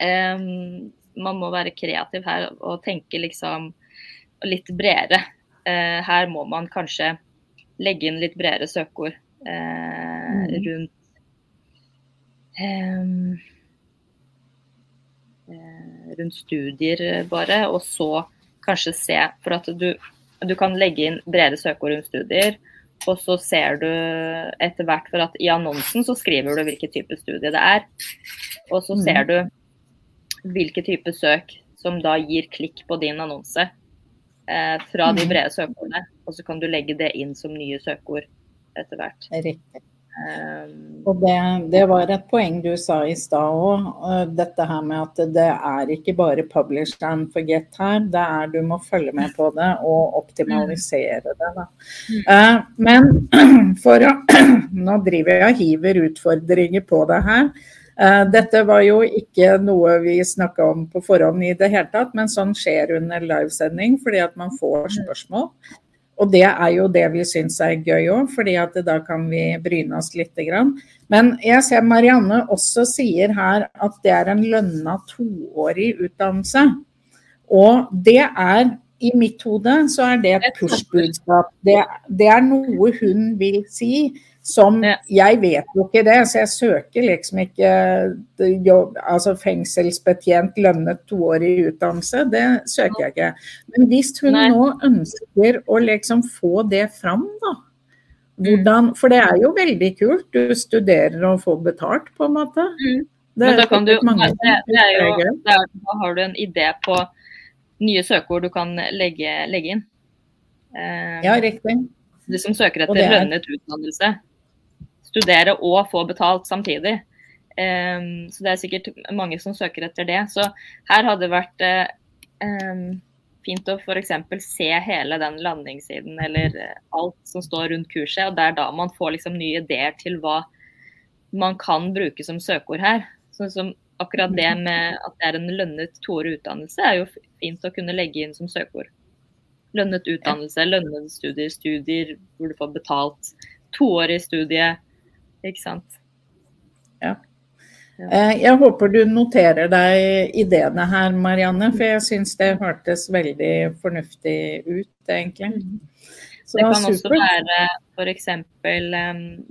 ja. um, man må være kreativ her og tenke liksom litt bredere. Uh, her må man kanskje legge inn litt bredere søkeord uh, mm. rundt um, rundt studier, bare. Og så kanskje se For at du, du kan legge inn brede søkeord rundt studier. Og så ser du etter hvert, for at i annonsen så skriver du hvilken type studie det er. Og så ser mm. du hvilke type søk som da gir klikk på din annonse eh, fra de mm. brede søkeordene. Og så kan du legge det inn som nye søkeord etter hvert. Riktig. Og det, det, var et poeng du sa i stad òg, eh, dette her med at det er ikke bare publish and forget her. Det er du må følge med på det og optimalisere det. Da. Uh, men for å Nå driver jeg og hiver utfordringer på det her. Eh, dette var jo ikke noe vi snakka om på forhånd i det hele tatt, men sånn skjer under livesending fordi at man får mm. spørsmål. Og det er jo det vi syns er gøy òg, fordi at da kan vi bryne oss litt. Men jeg ser Marianne også sier her at det er en lønna toårig utdannelse. Og det er i mitt hode så er det et push-budskap. Det, det, er noe hun vil si som Jeg vet jo ikke det, så jeg søker liksom ikke jobb, altså fengselsbetjent lønnet toårig utdannelse. Det søker jeg ikke. Men hvis hun Nei. nå ønsker å liksom få det fram, da. Hvordan, for det er jo veldig kult. Du studerer og får betalt, på en måte. Mm. Det er, du, mange, det, det er jo, er, da har du en idé på nye søkeord du kan legge, legge inn. Eh, ja, riktig. De som søker etter lønnet utdannelse studere og få betalt samtidig. Um, så det er sikkert mange som søker etter det. Så her hadde det vært um, fint å f.eks. se hele den landingssiden eller eh, alt som står rundt kurset. og Det er da man får liksom nye ideer til hva man kan bruke som søkeord her. Sånn som akkurat det med at det er en lønnet toårig utdannelse, er jo fint å kunne legge inn som søkeord. Lønnet utdannelse, lønnede studier, studier hvor du får betalt. Toårig studie, Ikke sant. Ja. Eh, jeg håper du noterer deg ideene her, Marianne, for jeg syns det hørtes veldig fornuftig ut, egentlig. Mm. Så det kan super. også være f.eks.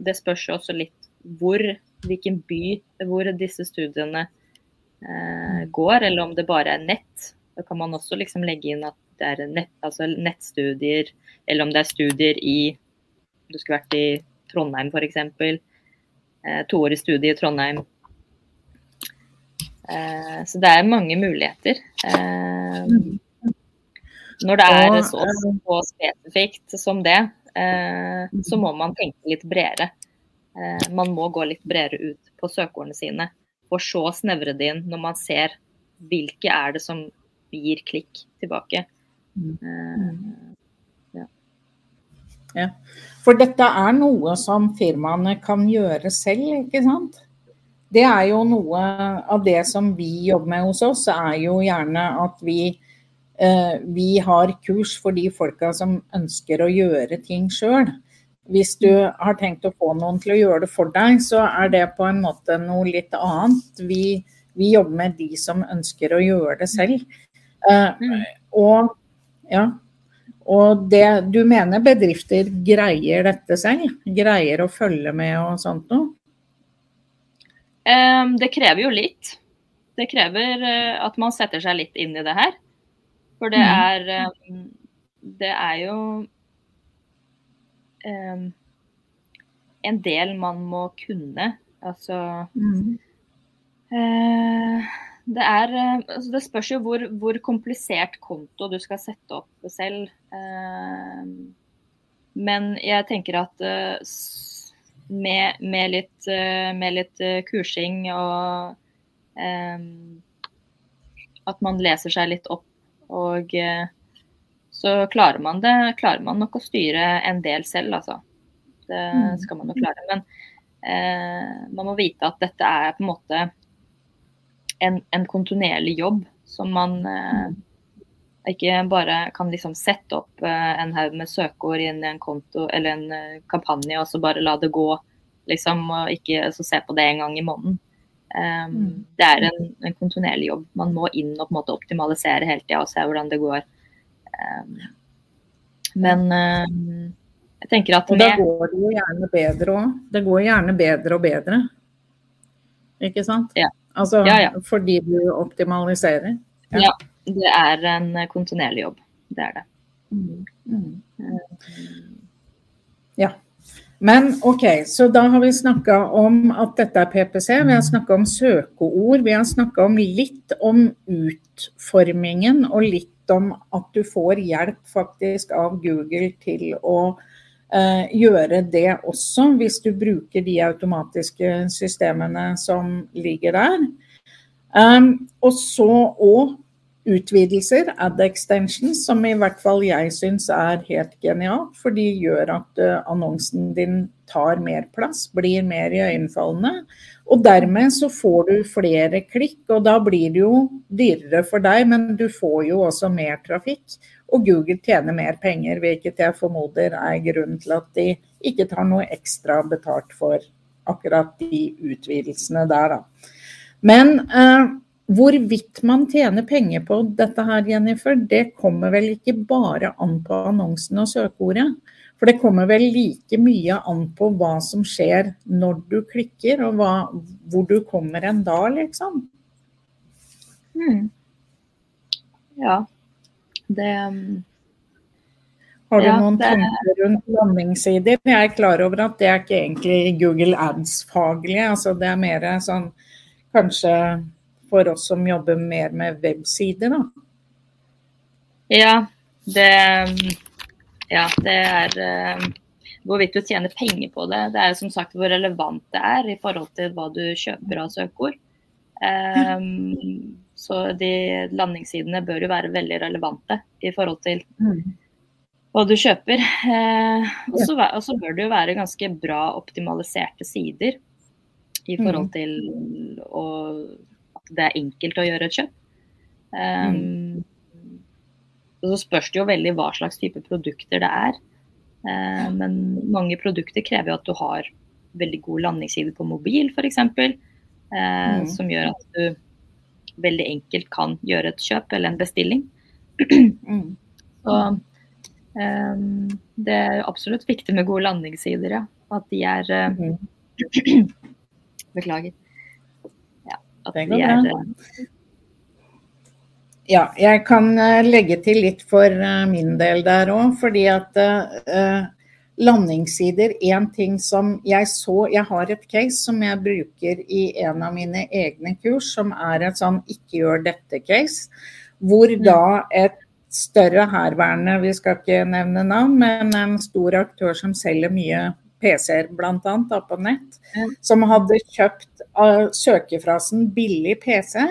Det spørs også litt hvor, hvilken by hvor disse studiene uh, går, eller om det bare er nett. Da kan man også liksom legge inn at det er nett, altså nettstudier, eller om det er studier i Du skulle vært i Trondheim f.eks. Uh, toårig studie i Trondheim. Uh, så det er mange muligheter. Uh, når det er så, så spesifikt som det, eh, så må man tenke litt bredere. Eh, man må gå litt bredere ut på søkeordene sine, for så snevre det inn når man ser hvilke er det som gir klikk tilbake. Eh, ja. Ja. For dette er noe som firmaene kan gjøre selv, ikke sant? Det er jo noe av det som vi jobber med hos oss, er jo gjerne at vi Eh, vi har kurs for de folka som ønsker å gjøre ting sjøl. Hvis du har tenkt å få noen til å gjøre det for deg, så er det på en måte noe litt annet. Vi, vi jobber med de som ønsker å gjøre det selv. Eh, og ja, og det, du mener bedrifter greier dette selv? Greier å følge med og sånt noe? Um, det krever jo litt. Det krever uh, at man setter seg litt inn i det her. For det mm. er um, Det er jo um, en del man må kunne. Altså mm. uh, det, er, altså det spørs jo hvor, hvor, komplisert konto du skal sette opp selv. Uh, men jeg tenker at uh, med, med, litt, med, litt, kursing og at man leser seg litt opp og eh, så klarer man det, klarer man nok å styre en del selv, altså. Det mm. skal man jo klare. Men eh, man må vite at dette er på en måte en, en kontinuerlig jobb som man eh, ikke bare kan liksom sette opp eh, en haug med søkeord inn i en konto eller en uh, kampanje og så bare la det gå, liksom, og ikke se på det en gang i måneden. Um, det er en, en, kontinuerlig jobb. Man må inn og på en måte optimalisere hele tida og se hvordan det går. Um, men um, jeg tenker at Og da går det jo gjerne bedre òg. Det går gjerne bedre og bedre. Ikke sant? Ja. Altså ja, ja. fordi du optimaliserer. Ja. ja. det er en kontinuerlig jobb. Det er det. Mm. Mm. Ja. Men OK, så da har vi snakka om at dette er PPC, vi har snakka om søkeord. Vi har snakka om litt om utformingen og litt om at du får hjelp faktisk av Google til å gjøre det også, hvis du bruker de automatiske systemene som ligger der. Um, og så òg utvidelser, ad extensions, som i hvert fall jeg syns er helt genialt. For de gjør at uh, annonsen din tar mer plass, blir mer iøynefallende. Og dermed så får du flere klikk, og da blir det jo dyrere for deg, men du får jo også mer trafikk. Og Google tjener mer penger, hvilket jeg formoder er grunnen til at de ikke tar noe ekstra betalt for akkurat de utvidelsene der, da. Men eh, Hvorvidt man tjener penger på dette her, Jennifer, det kommer vel ikke bare an på annonsen og søkeordet. For det kommer vel like mye an på hva som skjer når du klikker, og hva, hvor du kommer en da, liksom. Hmm. Ja. Det Har du ja, noen det... tanker rundt landingssider? Jeg er klar over at det er ikke egentlig Google Ads-faglig. Altså det er mer sånn kanskje for oss som jobber mer med websider, da? Ja, det, ja, det er eh, hvorvidt du tjener penger på det. Det er som sagt hvor relevant det er i forhold til hva du kjøper av søkeord. Um, så de landingssidene bør jo være veldig relevante i forhold til mm. hva du kjøper. Uh, og så bør det jo være ganske bra optimaliserte sider i forhold mm. til å det er enkelt å gjøre et kjøp. Um, mm. Så spørs det jo veldig hva slags type produkter det er. Uh, men mange produkter krever jo at du har veldig god landingsside på mobil f.eks. Eh, mm. Som gjør at du veldig enkelt kan gjøre et kjøp eller en bestilling. Mm. Så um, det er absolutt viktig med gode landingssider, ja. At de er mm. Beklager. Ja, at de er uh, ja, jeg kan eh, legge til litt for min del der òg. Fordi at uh, landingssider En ting som jeg så Jeg har et case som jeg bruker i en av mine egne kurs, som er et sånn ikke gjør dette-case. Hvor mm. da et større herværende, vi skal ikke nevne navn, men en stor aktør som selger mye PC-er bl.a. på nett, som hadde kjøpt uh, søkefrasen 'billig PC'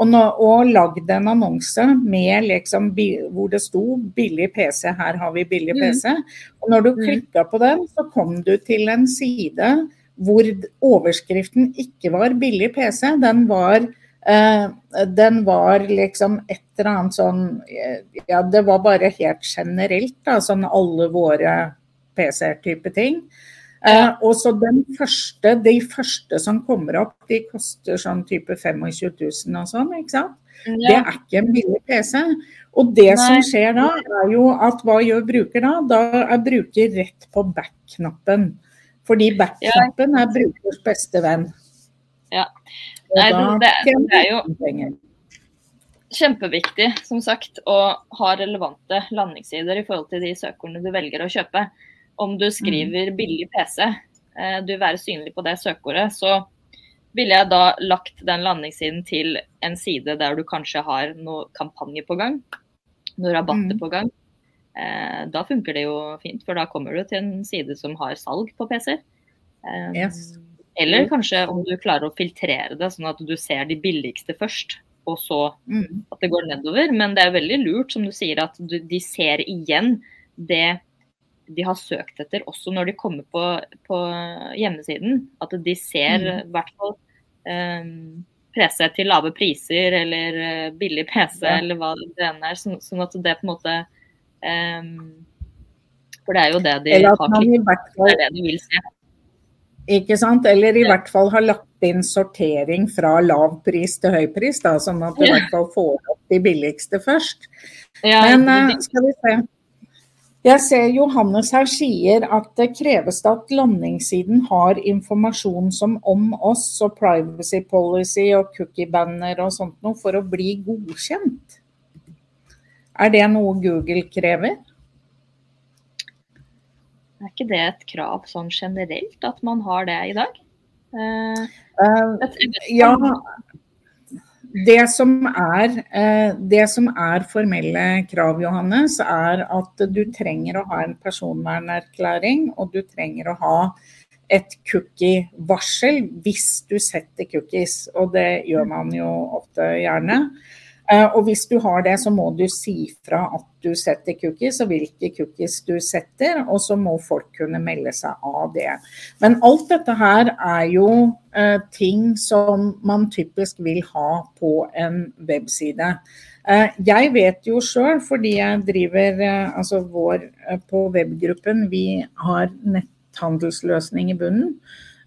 Og, nå, og lagd en annonse med liksom, hvor det sto 'billig PC', her har vi billig mm. PC. Og når du mm. klikka på den, så kom du til en side hvor overskriften ikke var 'billig PC'. Den var, eh, den var liksom et eller annet sånn Ja, det var bare helt generelt, da, sånn alle våre PC-type ting. Eh, og så den første, De første som kommer opp, de koster sånn type 25 000 og sånn. ikke sant? Ja. Det er ikke en billig PC. Og det Nei. som skjer da, er jo at hva gjør bruker da? Da er bruker rett på back-knappen. Fordi back-knappen er brukers beste venn. Ja. Nei, det, det, er jo kjempeviktig, som sagt, å ha relevante landingssider i forhold til de søkerne du velger å kjøpe om du skriver mm. billig PC, eh, du vil være synlig på det søkeordet, så ville jeg da lagt den landingssiden til en side der du kanskje har noe kampanje på gang, noen rabatter mm. på gang. Eh, da funker det jo fint, for da kommer du til en side som har salg på PC-er. Eh, yes. Eller kanskje om du klarer å filtrere det, sånn at du ser de billigste først, og så mm. at det går nedover. Men det er veldig lurt, som du sier, at du, de ser igjen det de har søkt etter, også når de kommer på, på hjemmesiden. At de ser mm. i mm. hvert fall um, PC til lave priser eller uh, billig PC ja. eller hva det enn er. Sånn, sånn, at det på en måte um, For det er jo det de har klikket det er det de vil se. Ikke sant? Eller i ja. hvert fall har lagt inn sortering fra lav pris til høy pris, da, sånn at du i hvert fall får opp de billigste først. Ja, Men uh, skal vi se. Jeg ser Johannes her sier at det kreves at landingssiden har informasjon som om oss og privacy policy og cookie-banner og sånt noe for å bli godkjent. Er det noe Google krever? Er ikke det et krav sånn generelt, at man har det i dag? Uh, uh, ja, det som, er, eh, det som er formelle krav, Johannes, er at du trenger å ha en personvernerklæring, og du trenger å ha et cookie-varsel hvis du setter cookies. Og det gjør man jo ofte gjerne. Eh, og hvis du har det, så må du si fra at du setter cookies, og hvilke cookies du setter. Og så må folk kunne melde seg av det. Men alt dette her er jo eh, ting som man typisk vil ha på en webside. Eh, jeg vet jo sjøl, fordi jeg driver eh, altså vår eh, på webgruppen, vi har netthandelsløsning i bunnen.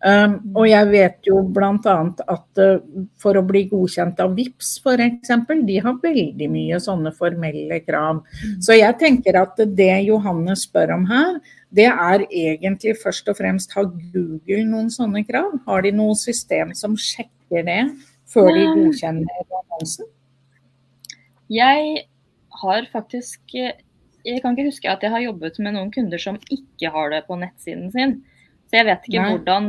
Um, og jeg vet jo bl.a. at uh, for å bli godkjent av VIPS f.eks., de har veldig mye sånne formelle krav. Mm. Så jeg tenker at det Johanne spør om her, det er egentlig først og fremst har Google noen sånne krav? Har de noe system som sjekker det før de godkjenner annonsen? Jeg har faktisk Jeg kan ikke huske at jeg har jobbet med noen kunder som ikke har det på nettsiden sin. Så jeg vet ikke Nei. hvordan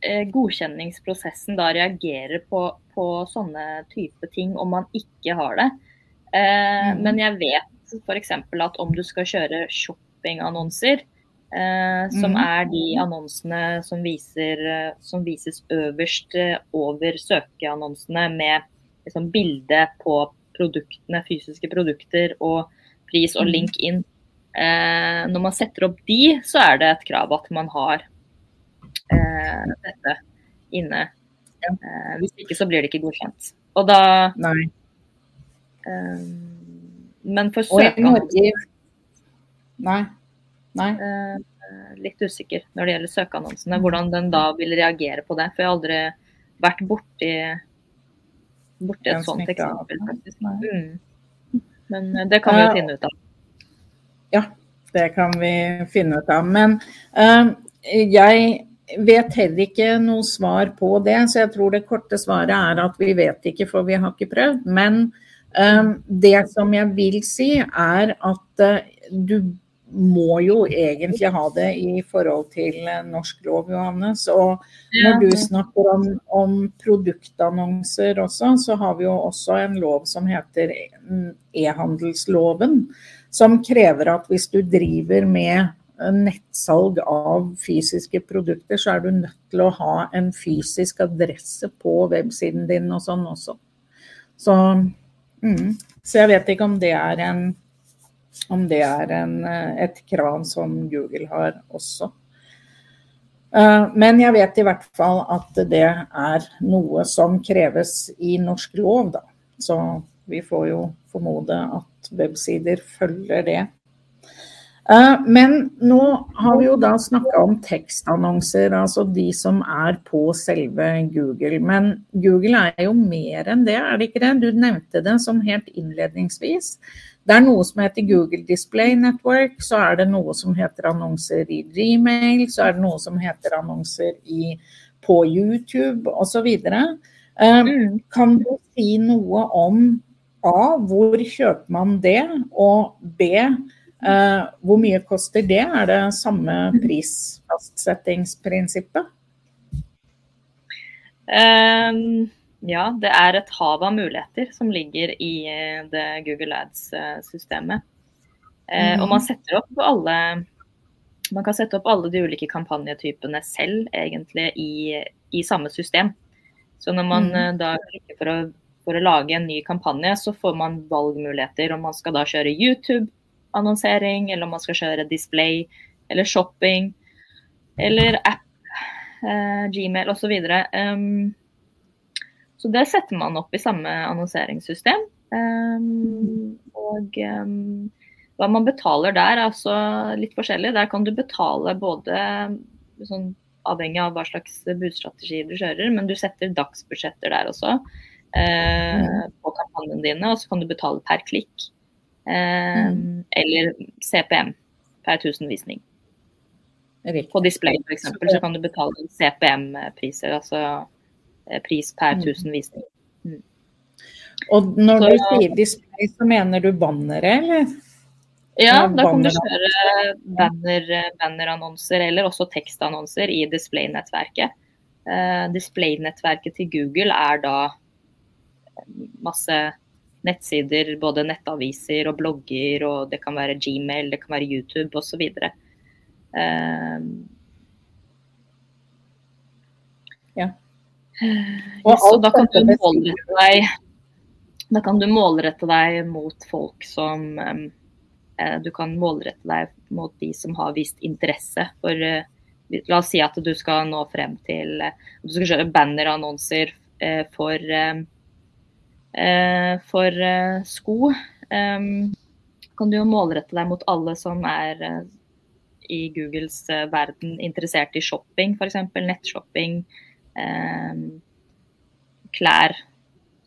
eh, godkjenningsprosessen da reagerer på, på, sånne type ting om man ikke har det. Eh, mm. Men jeg vet f.eks. at om du skal kjøre shoppingannonser, eh, som mm. er de annonsene som, viser, som vises øverst eh, over søkeannonsene med liksom, bilde på produktene, fysiske produkter og pris og mm. link inn. Eh, når man setter opp de, så er det et krav at man har eh, dette inne. Eh, hvis ikke så blir det ikke godkjent. Og da Nei. Eh, men for søkerne Nei. Nei. eh, litt usikker når det gjelder søkeannonsene. Hvordan den da vil reagere på det. For jeg har aldri vært borti, borti et sånt eksempel. faktisk. Mm. Men eh, det kan vi jo finne ut av. Ja, det kan vi finne ut av. Men uh, jeg vet heller ikke noe svar på det, så jeg tror det korte svaret er at vi vet ikke, for vi har ikke prøvd. Men um, det som jeg vil si, er at uh, du må jo egentlig ha det i forhold til norsk lov, Johannes. Og når du snakker om, om produktannonser også, så har vi jo også en lov som heter e-handelsloven. Som krever at hvis du driver med nettsalg av fysiske produkter, så er du nødt til å ha en fysisk adresse på websiden din og sånn også. Så, mm. så jeg vet ikke om det er, en, om det er en, et krav som Google har også. Eh, men jeg vet i hvert fall at det er noe som kreves i norsk lov, da. Så vi får jo formode at websider følger det. Eh, men nå har vi jo da snakka om tekstannonser, altså de som er på selve Google. Men Google er jo mer enn det, er det ikke det? Du nevnte det som helt innledningsvis. Det er noe som heter Google Display Network, så er det noe som heter annonser i Gmail, så er det noe som heter annonser i, på YouTube osv. Uh, mm. Kan du si noe om A, hvor kjøper man det, og B, Eh, hvor mye koster det? Er det samme prisfastsettingsprinsippet? Um, ja, det er et hav av muligheter som ligger i eh, det Google Ads-systemet. Uh, og man setter opp alle man kan sette opp alle de ulike kampanjetypene selv egentlig i, i samme system. Så når man mm. da klikker for å, for å, lage en ny kampanje, så får man valgmuligheter om man skal da kjøre YouTube, annonsering, eller om man skal kjøre display eller shopping eller app, eh, Gmail osv. Så, um, så det setter man opp i samme annonseringssystem. Um, og um, hva man betaler der er også litt forskjellig. Der kan du betale både sånn, avhengig av hva slags budstrategi du kjører, men du setter dagsbudsjetter der også eh, mm. på kampanjene dine, og så kan du betale per klikk. Eh, mm. Eller CPM per 1000 visning. På display f.eks. så kan du betale CPM-priser, altså eh, pris per 1000 mm. visning. Mm. Og når så, du sier display, så mener du bannere, eller? Ja, da kan du kjøre banner, bannerannonser eller også tekstannonser i display-nettverket. Uh, display-nettverket til Google er da masse nettsider, både nettaviser og blogger, og det kan være Gmail, det kan være YouTube osv. Ehm, ja. Og så da kan du målrette deg da kan du målrette deg mot folk som eh, Du kan målrette deg mot de som har vist interesse for eh, La oss si at du skal nå frem til uh, Du skal kjøre bannerannonser eh, for um, Eh, for eh, sko kan du jo målrette deg mot alle som er eh, i Googles verden interessert i shopping, f.eks. nettshopping, klær,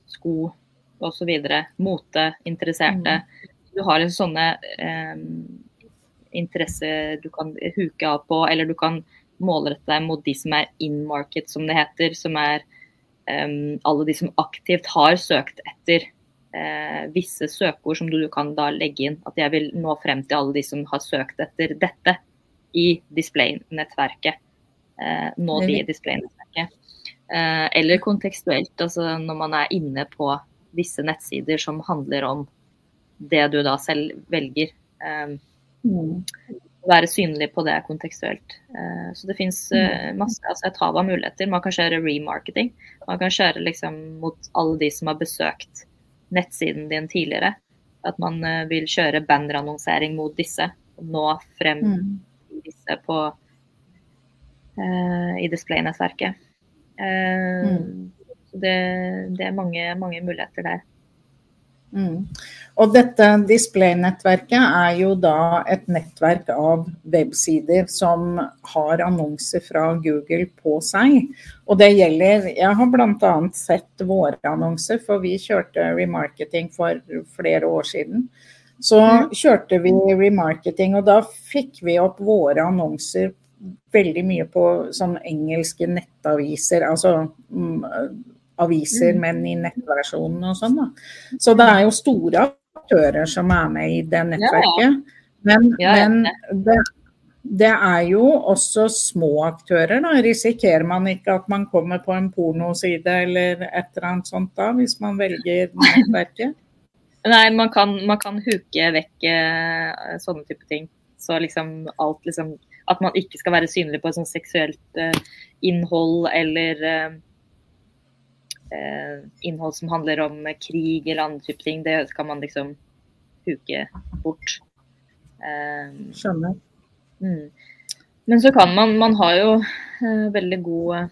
sko osv. Moteinteresserte. Mm. Du har liksom sånne interesser du kan huke av på, eller du kan målrette deg mot de som er in market, som det heter. Som er alle de som aktivt har søkt etter uh, visse søkeord som du kan da legge inn. At jeg vil nå frem til alle de som har søkt etter dette i display-nettverket. Uh, nå de i display-nettverket. Uh, eller kontekstuelt, altså når man er inne på visse nettsider som handler om det du da selv velger. Um, mm være synlig på det kontekstuelt. Eh, så det fins eh, mm. masse, altså et hav av muligheter. Man kan kjøre remarketing. Man kan kjøre liksom mot alle de som har besøkt nettsiden din tidligere. At man eh, vil kjøre bannerannonsering mot disse. Nå frem mm. disse på uh, i display-nettverket. Uh, mm. det, det, er mange, mange muligheter der. Mm. Og dette displaynettverket er jo da et nettverk av websider som har annonser fra Google på seg. Og det gjelder Jeg har bl.a. sett våre annonser, for vi kjørte remarketing for flere år siden. Så kjørte vi remarketing, og da fikk vi opp våre annonser veldig mye på sånn engelske nettaviser. Altså mm, aviser, mm. men i nettversjonen og sånn. da. Så det er jo store aktører som er med i det nettverket. Men, men det, det, er jo også små aktører. da. Risikerer man ikke at man kommer på en pornoside eller et eller annet sånt da, hvis man velger nettverket? Nei, man kan, man kan huke vekk eh, sånne type ting. Så liksom alt liksom At man ikke skal være synlig på et sånt seksuelt eh, innhold eller eh, innhold som handler om krig eller andre type ting, det kan man liksom huke bort. Eh, Skjønner. Mm. Men så kan man Man har jo eh, veldig god eh,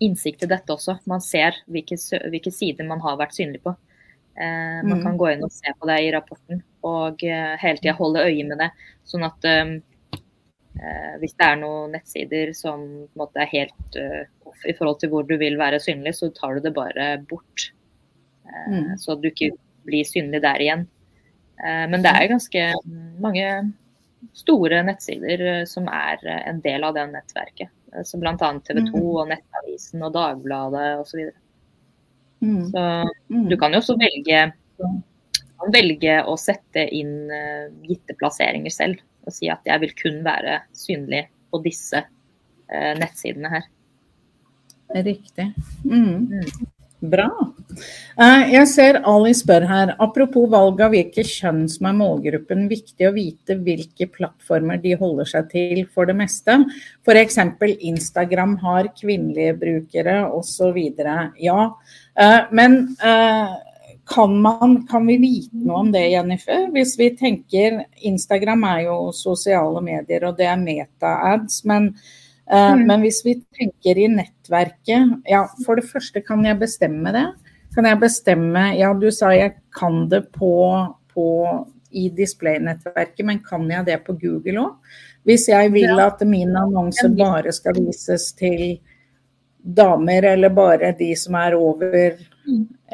innsikt i dette også. Man ser hvilke, hvilke sider man har vært synlig på. Eh, man mm. kan gå inn og se på det i rapporten og eh, hele tida holde øye med det. Sånn at Eh, hvis det er noen nettsider som måte er helt uh, off i forhold til hvor du vil være synlig, så tar du det bare bort. Uh, mm. Så du ikke blir synlig der igjen. Men det er ganske mange store nettsider som er en del av det nettverket. Som bl.a. TV 2 mm. og Nettavisen og Dagbladet osv. Så, mm. så mm. du kan jo også velge, velge å sette inn gitte plasseringer selv og si at jeg vil kun være synlig på disse eh, nettsidene her. Riktig. Mm. Mm. Bra. Eh, jeg ser Ali spør her, apropos valg av hvilket kjønn som er målgruppen, viktig å vite hvilke plattformer de holder seg til for det meste. F.eks. Instagram har kvinnelige brukere osv. Ja, eh, men eh, kan, man, kan, vi vite noe om det, Jennifer? Hvis vi tenker Instagram er jo sosiale medier, og det er meta-ads. Men, uh, mm. men, hvis vi tenker i nettverket Ja, for det første, kan jeg bestemme det? Kan jeg bestemme Ja, du sa jeg kan det på, på i display-nettverket, men kan jeg det på Google òg? Hvis jeg vil at min annonse bare skal vises til damer, eller bare de som er over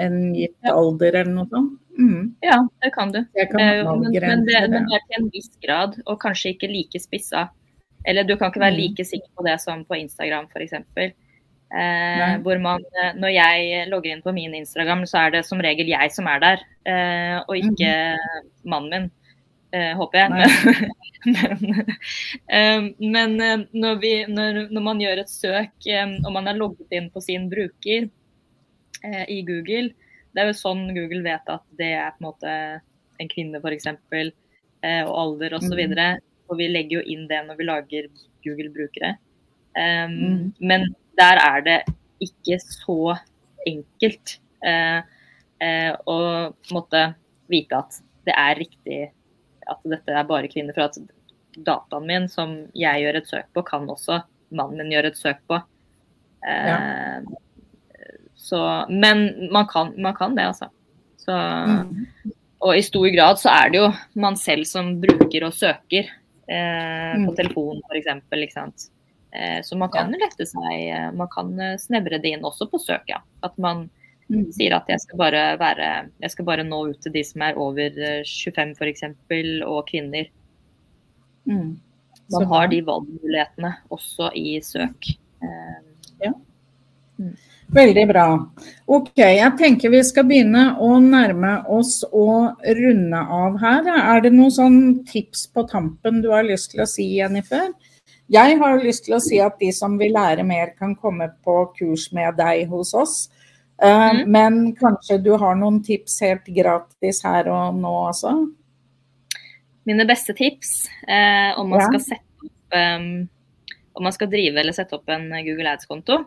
en gitt alder eller noe sånt? Mm. Ja, det kan du. Det kan eh, men, men, det, men, det, er til en viss grad, og kanskje ikke like spissa. Eller du kan ikke være mm. like sikker på det som på Instagram f.eks. Eh, hvor man, eh, når jeg logger inn på min Instagram, så er det som regel jeg som er der, eh, og ikke mm. mannen min. Eh, håper jeg. men, eh, men når, vi, når, når, man gjør et søk og man er logget inn på sin bruker, eh, i Google. Det er jo sånn Google vet at det er på en måte en kvinne f.eks. Eh, og alder osv. Og, så mm. og vi legger jo inn det når vi lager Google-brukere. Um, mm. Men der er det ikke så enkelt eh, eh, å måte vite at det er riktig at dette er bare kvinner. For at dataen min som jeg gjør et søk på, kan også mannen min gjøre et søk på. Eh, ja. Så, men man kan, man kan, det, altså. Så, mm. Og i stor grad så er det jo man selv som bruker og søker eh, på mm. telefon f.eks. Eh, så man kan ja. lette seg eh, Man kan eh, snevre det inn også på søk, ja. At man mm. sier at jeg skal bare være Jeg skal bare nå ut til de som er over 25 eh, f.eks. og kvinner. Mm. Man har de valgmulighetene også i søk. Eh, ja. Veldig bra. Ok, jeg tenker vi skal begynne å nærme oss å runde av her. Er det noen sånn tips på tampen du har lyst til å si, Jennifer? Jeg har lyst til å si at de som vil lære mer, kan komme på kurs med deg hos oss. Uh, mm. Men kanskje du har noen tips helt gratis her og nå også? Mine beste tips eh, om man ja. skal sette opp um, om man skal drive eller sette opp en Google Ads-konto,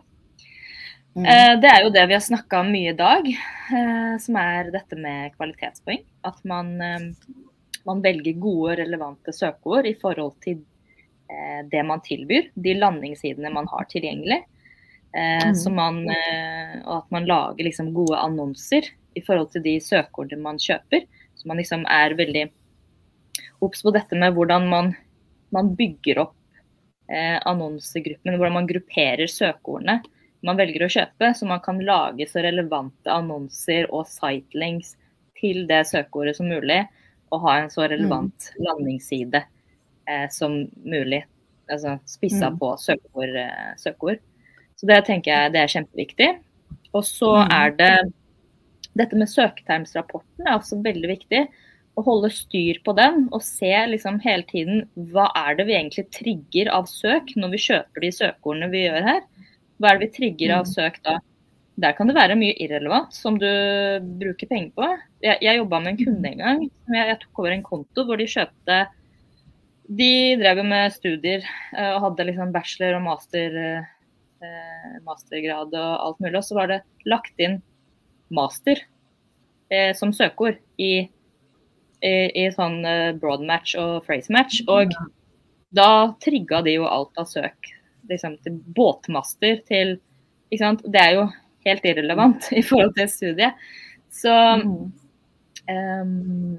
Mm. Eh, det er jo det vi har snakka om mye i dag, eh, som er dette med kvalitetspoeng. At man, eh, man velger gode, relevante søkeord i forhold til det man tilbyr. De landingssidene man har tilgjengelig. Mm. Man, og at man lager liksom gode annonser i forhold til de søkeordene man kjøper. Så man liksom er veldig obs på dette med hvordan man, man bygger opp eh, annonsegruppen, hvordan man grupperer søkeordene man velger å kjøpe, så man kan lage så relevante annonser og sitelinks til det søkeordet som mulig, og ha en så relevant mm. landingsside eh, som mulig. Altså spissa mm. på søkeord, eh, søkeord. Så det tenker jeg det er kjempeviktig. Og så mm. er det dette med søketermsrapporten er også veldig viktig. Å holde styr på den og se liksom hele tiden hva er det vi egentlig trigger av søk når vi kjøper de søkeordene vi gjør her. Hva er det vi trigger av mm. søk da? Der kan det være mye irrelevant som du bruker penger på. Jeg, jeg jobba med en kunde en gang. Jeg, jeg, tok over en konto hvor de kjøpte De drev med studier eh, og hadde liksom bachelor og master, eh, mastergrad og alt mulig. Og så var det lagt inn master eh, som søkeord i, i, i sånn broad match og phrase match. Og da trigga de jo alt av søk. Liksom, til båtmaster til ikke sant? Det er jo helt irrelevant i forhold til studiet. Så um,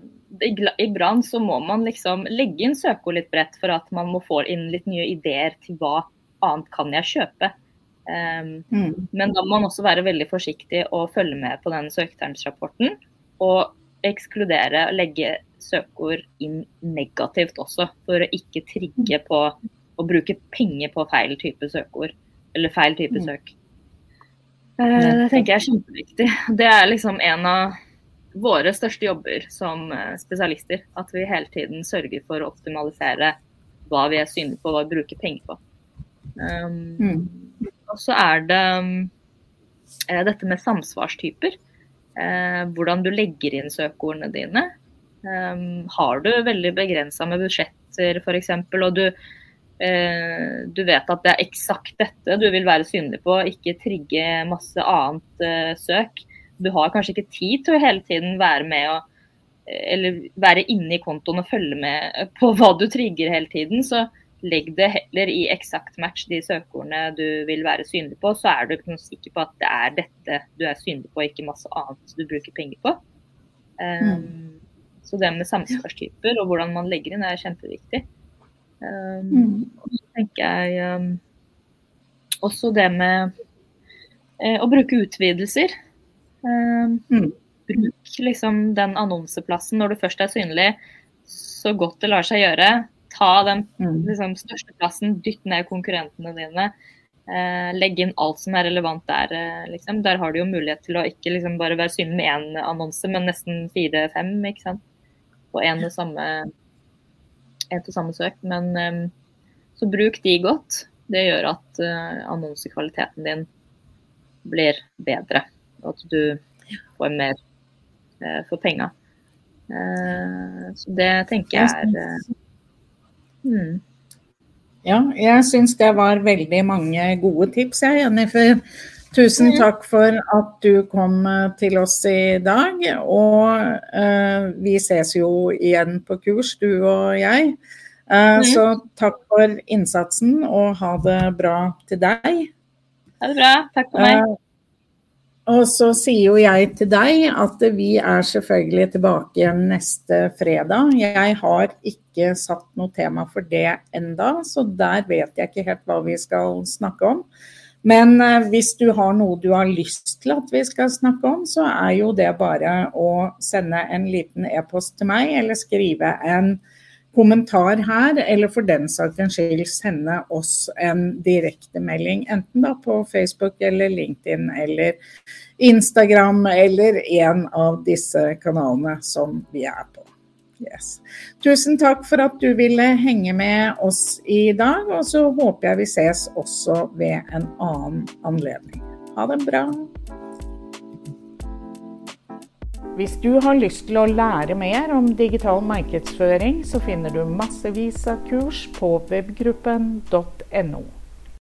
brann så må man liksom legge inn søkeord litt bredt for at man må få inn litt nye ideer til hva annet kan jeg kjøpe. Um, mm. Men da må man også være veldig forsiktig og følge med på den søkternsrapporten. Og ekskludere og legge søkeord inn negativt også, for å ikke trigge på å bruke penger på feil type søkeord. Eller feil type mm. søk. Uh, det tenker jeg er kjempeviktig. Det er liksom en av våre største jobber som eh, spesialister. At vi hele tiden sørger for å optimalisere hva vi er synlige på, hva vi bruker penger på. Um, mm. Og så er det eh, dette med samsvarstyper. Uh, hvordan du legger inn søkeordene dine. Um, har du veldig begrensa med budsjetter f.eks., og du, eh, du vet at det er eksakt dette du vil være synlig på, ikke trigge masse annet eh, søk. Du har kanskje ikke tid til å hele tiden være med og eh, eller være inne i kontoen og følge med på hva du trigger hele tiden. Så legg det heller i eksakt match de søkeordene du vil være synlig på, så er du sikker på at det er dette du er synlig på, ikke masse annet du bruker penger på. Um, mm. Så det med samsvarstyper og hvordan man legger inn, er kjempeviktig. Um, mm. Og så tenker jeg um, også det med uh, å bruke utvidelser. Um, mm. Bruk liksom den annonseplassen når du først er synlig, så godt det lar seg gjøre Ta den mm. liksom, største plassen, dytt ned konkurrentene dine. Eh, legg inn alt som er relevant der. Eh, liksom. Der har du jo mulighet til å ikke liksom, bare være synlig med én annonse, men nesten fire-fem ikke sant? på én og samme, en til samme søk. Men um, så bruk de godt. Det gjør at uh, annonsekvaliteten din blir bedre. Og at du får mer uh, for penga. Uh, så det tenker jeg er hmm. Ja, jeg syns det var veldig mange gode tips, jeg, Jennifer. Tusen mm. takk for at du kom eh, til oss i dag. Og uh, vi ses jo igjen på kurs, du og jeg. Uh, mm. Så takk for innsatsen, og ha det bra til deg. Ha det bra. Takk for meg. Uh, og så sier jo jeg til deg at vi er selvfølgelig tilbake igjen neste fredag. Jeg har ikke satt noe tema for det enda, så der vet jeg ikke helt hva vi skal snakke om. Men eh, hvis du har noe du har lyst til at vi skal snakke om, så er jo det bare å sende en liten e-post til meg, eller skrive en kommentar her, eller for den saks skyld sende oss en direktemelding. Enten da på Facebook eller LinkedIn eller Instagram eller en av disse kanalene som vi er på. Yes. Tusen takk for at du ville henge med oss i dag, og så håper jeg vi ses også ved en annen anledning. Ha det bra. Hvis du har lyst til å lære mer om digital markedsføring, så finner du massevis av kurs på webgruppen.no.